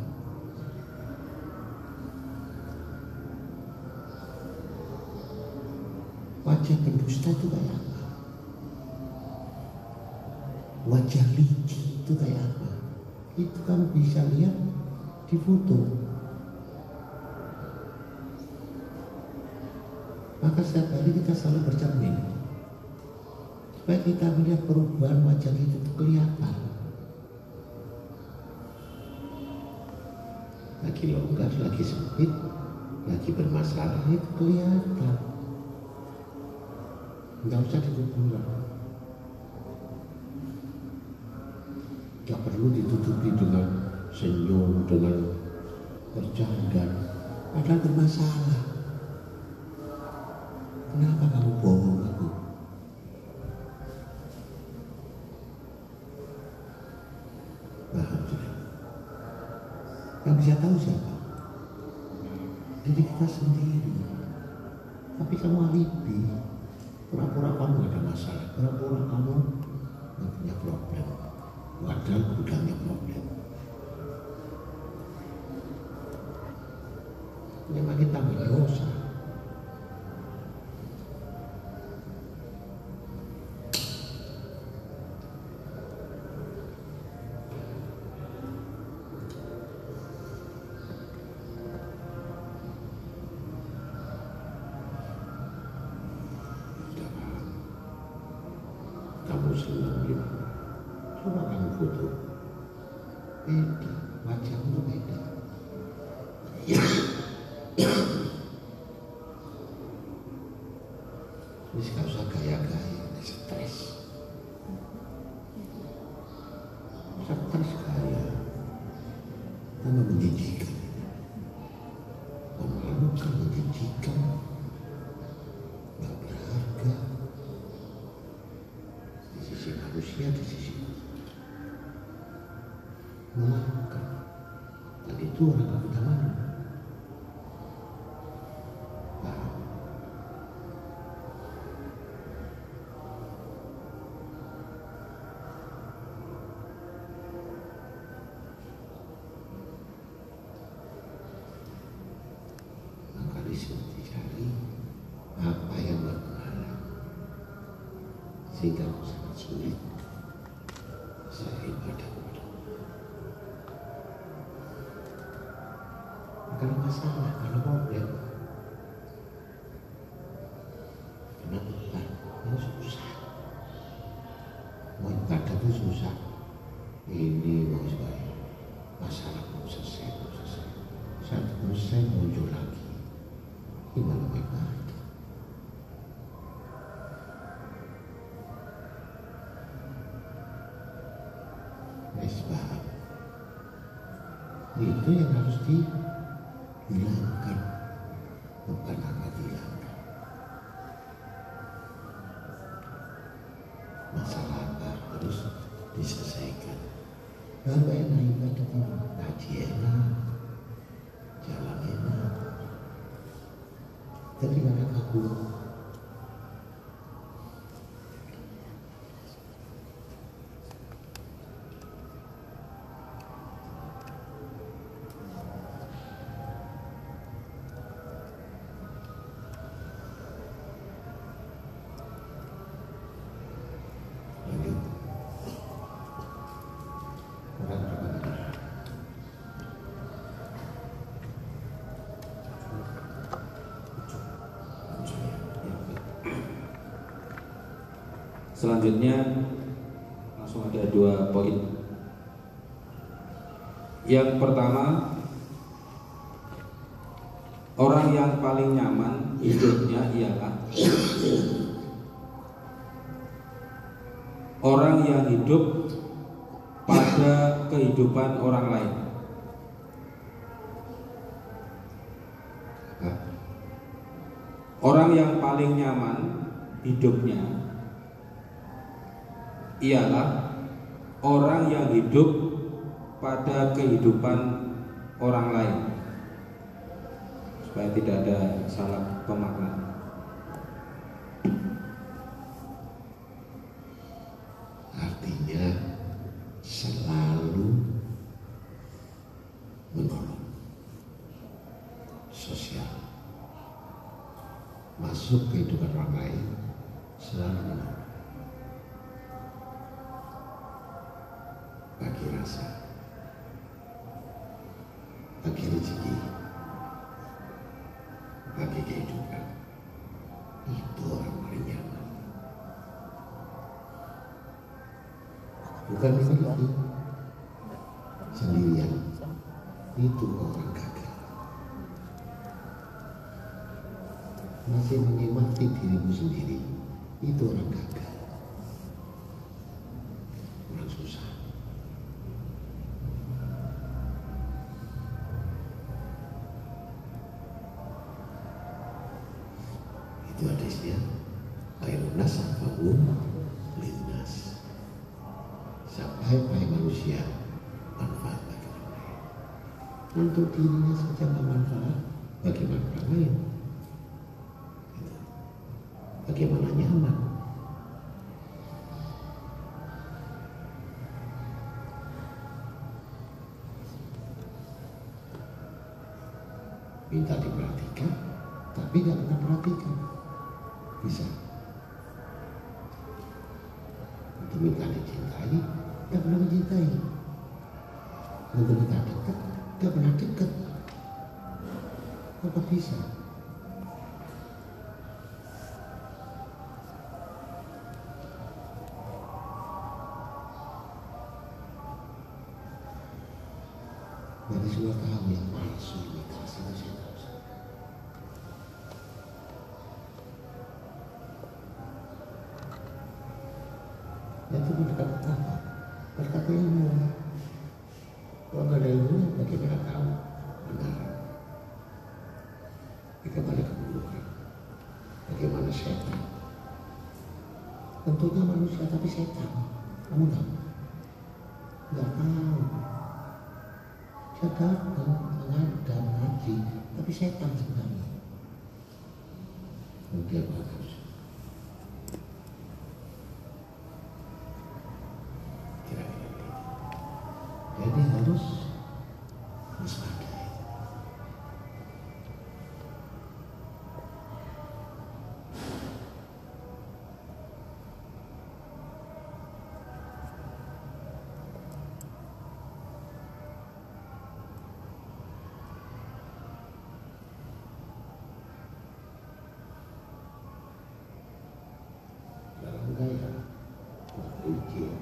Wajah pendusta itu kayak apa? Wajah licik itu kayak apa? Itu kamu bisa lihat di foto. Maka setiap hari kita selalu bercermin supaya kita melihat perubahan wajah kita itu kelihatan. Lagi longgar, lagi sempit, lagi bermasalah itu kelihatan. Nggak usah ditutupi. Nggak perlu ditutupi dengan senyum, dengan bercanda. Padahal bermasalah. Kenapa kamu bohong aku? Paham sudah? Yang bisa tahu siapa? Diri kita sendiri. Tapi kamu alibi. Pura-pura kamu ada masalah. Pura-pura kamu nggak punya problem. Padahal gudangnya problem. Ini Itu Selanjutnya langsung ada dua poin. Yang pertama, orang yang paling nyaman hidupnya ialah orang yang hidup pada kehidupan orang lain. Orang yang paling nyaman hidupnya ialah orang yang hidup pada kehidupan orang lain supaya tidak ada salah pemaknaan. Dirimu sendiri. Itu orang gagal. Orang susah. Itu hadisnya khairun anfa'uhum linnas sebaik-baik manusia manfaat bagi orang lain. Untuk dirinya saja manfaat bagaimana orang lain itu berkat apa? Berkat ilmu. Kalau nggak ada ilmu, bagaimana tahu benar? Bagaimana keburukan? Bagaimana setan? Tentunya manusia tapi setan. Kamu tahu? Nggak tahu. Saya datang mengadam ngaji, tapi setan sebenarnya. Kemudian bagus. Kira-kira gitu. Jadi harus waspada. Dalam gaya ujian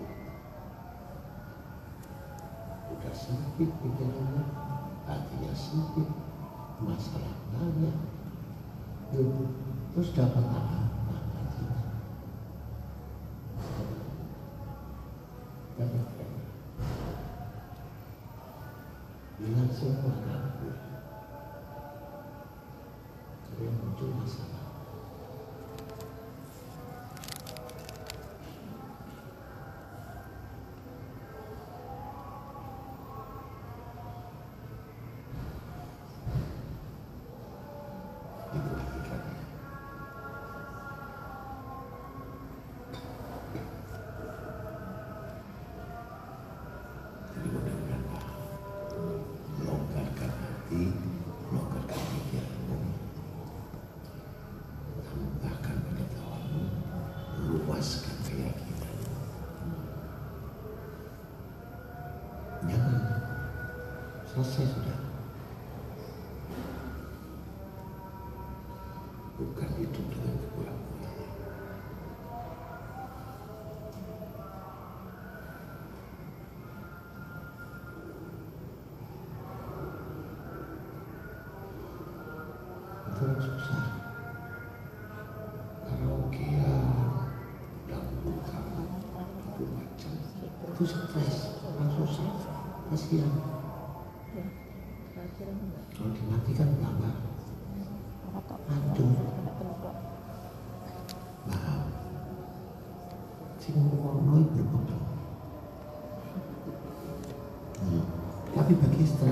udah sempit pikirannya, hatinya sempit, masalah banyak. Terus dapat tapi bagi stres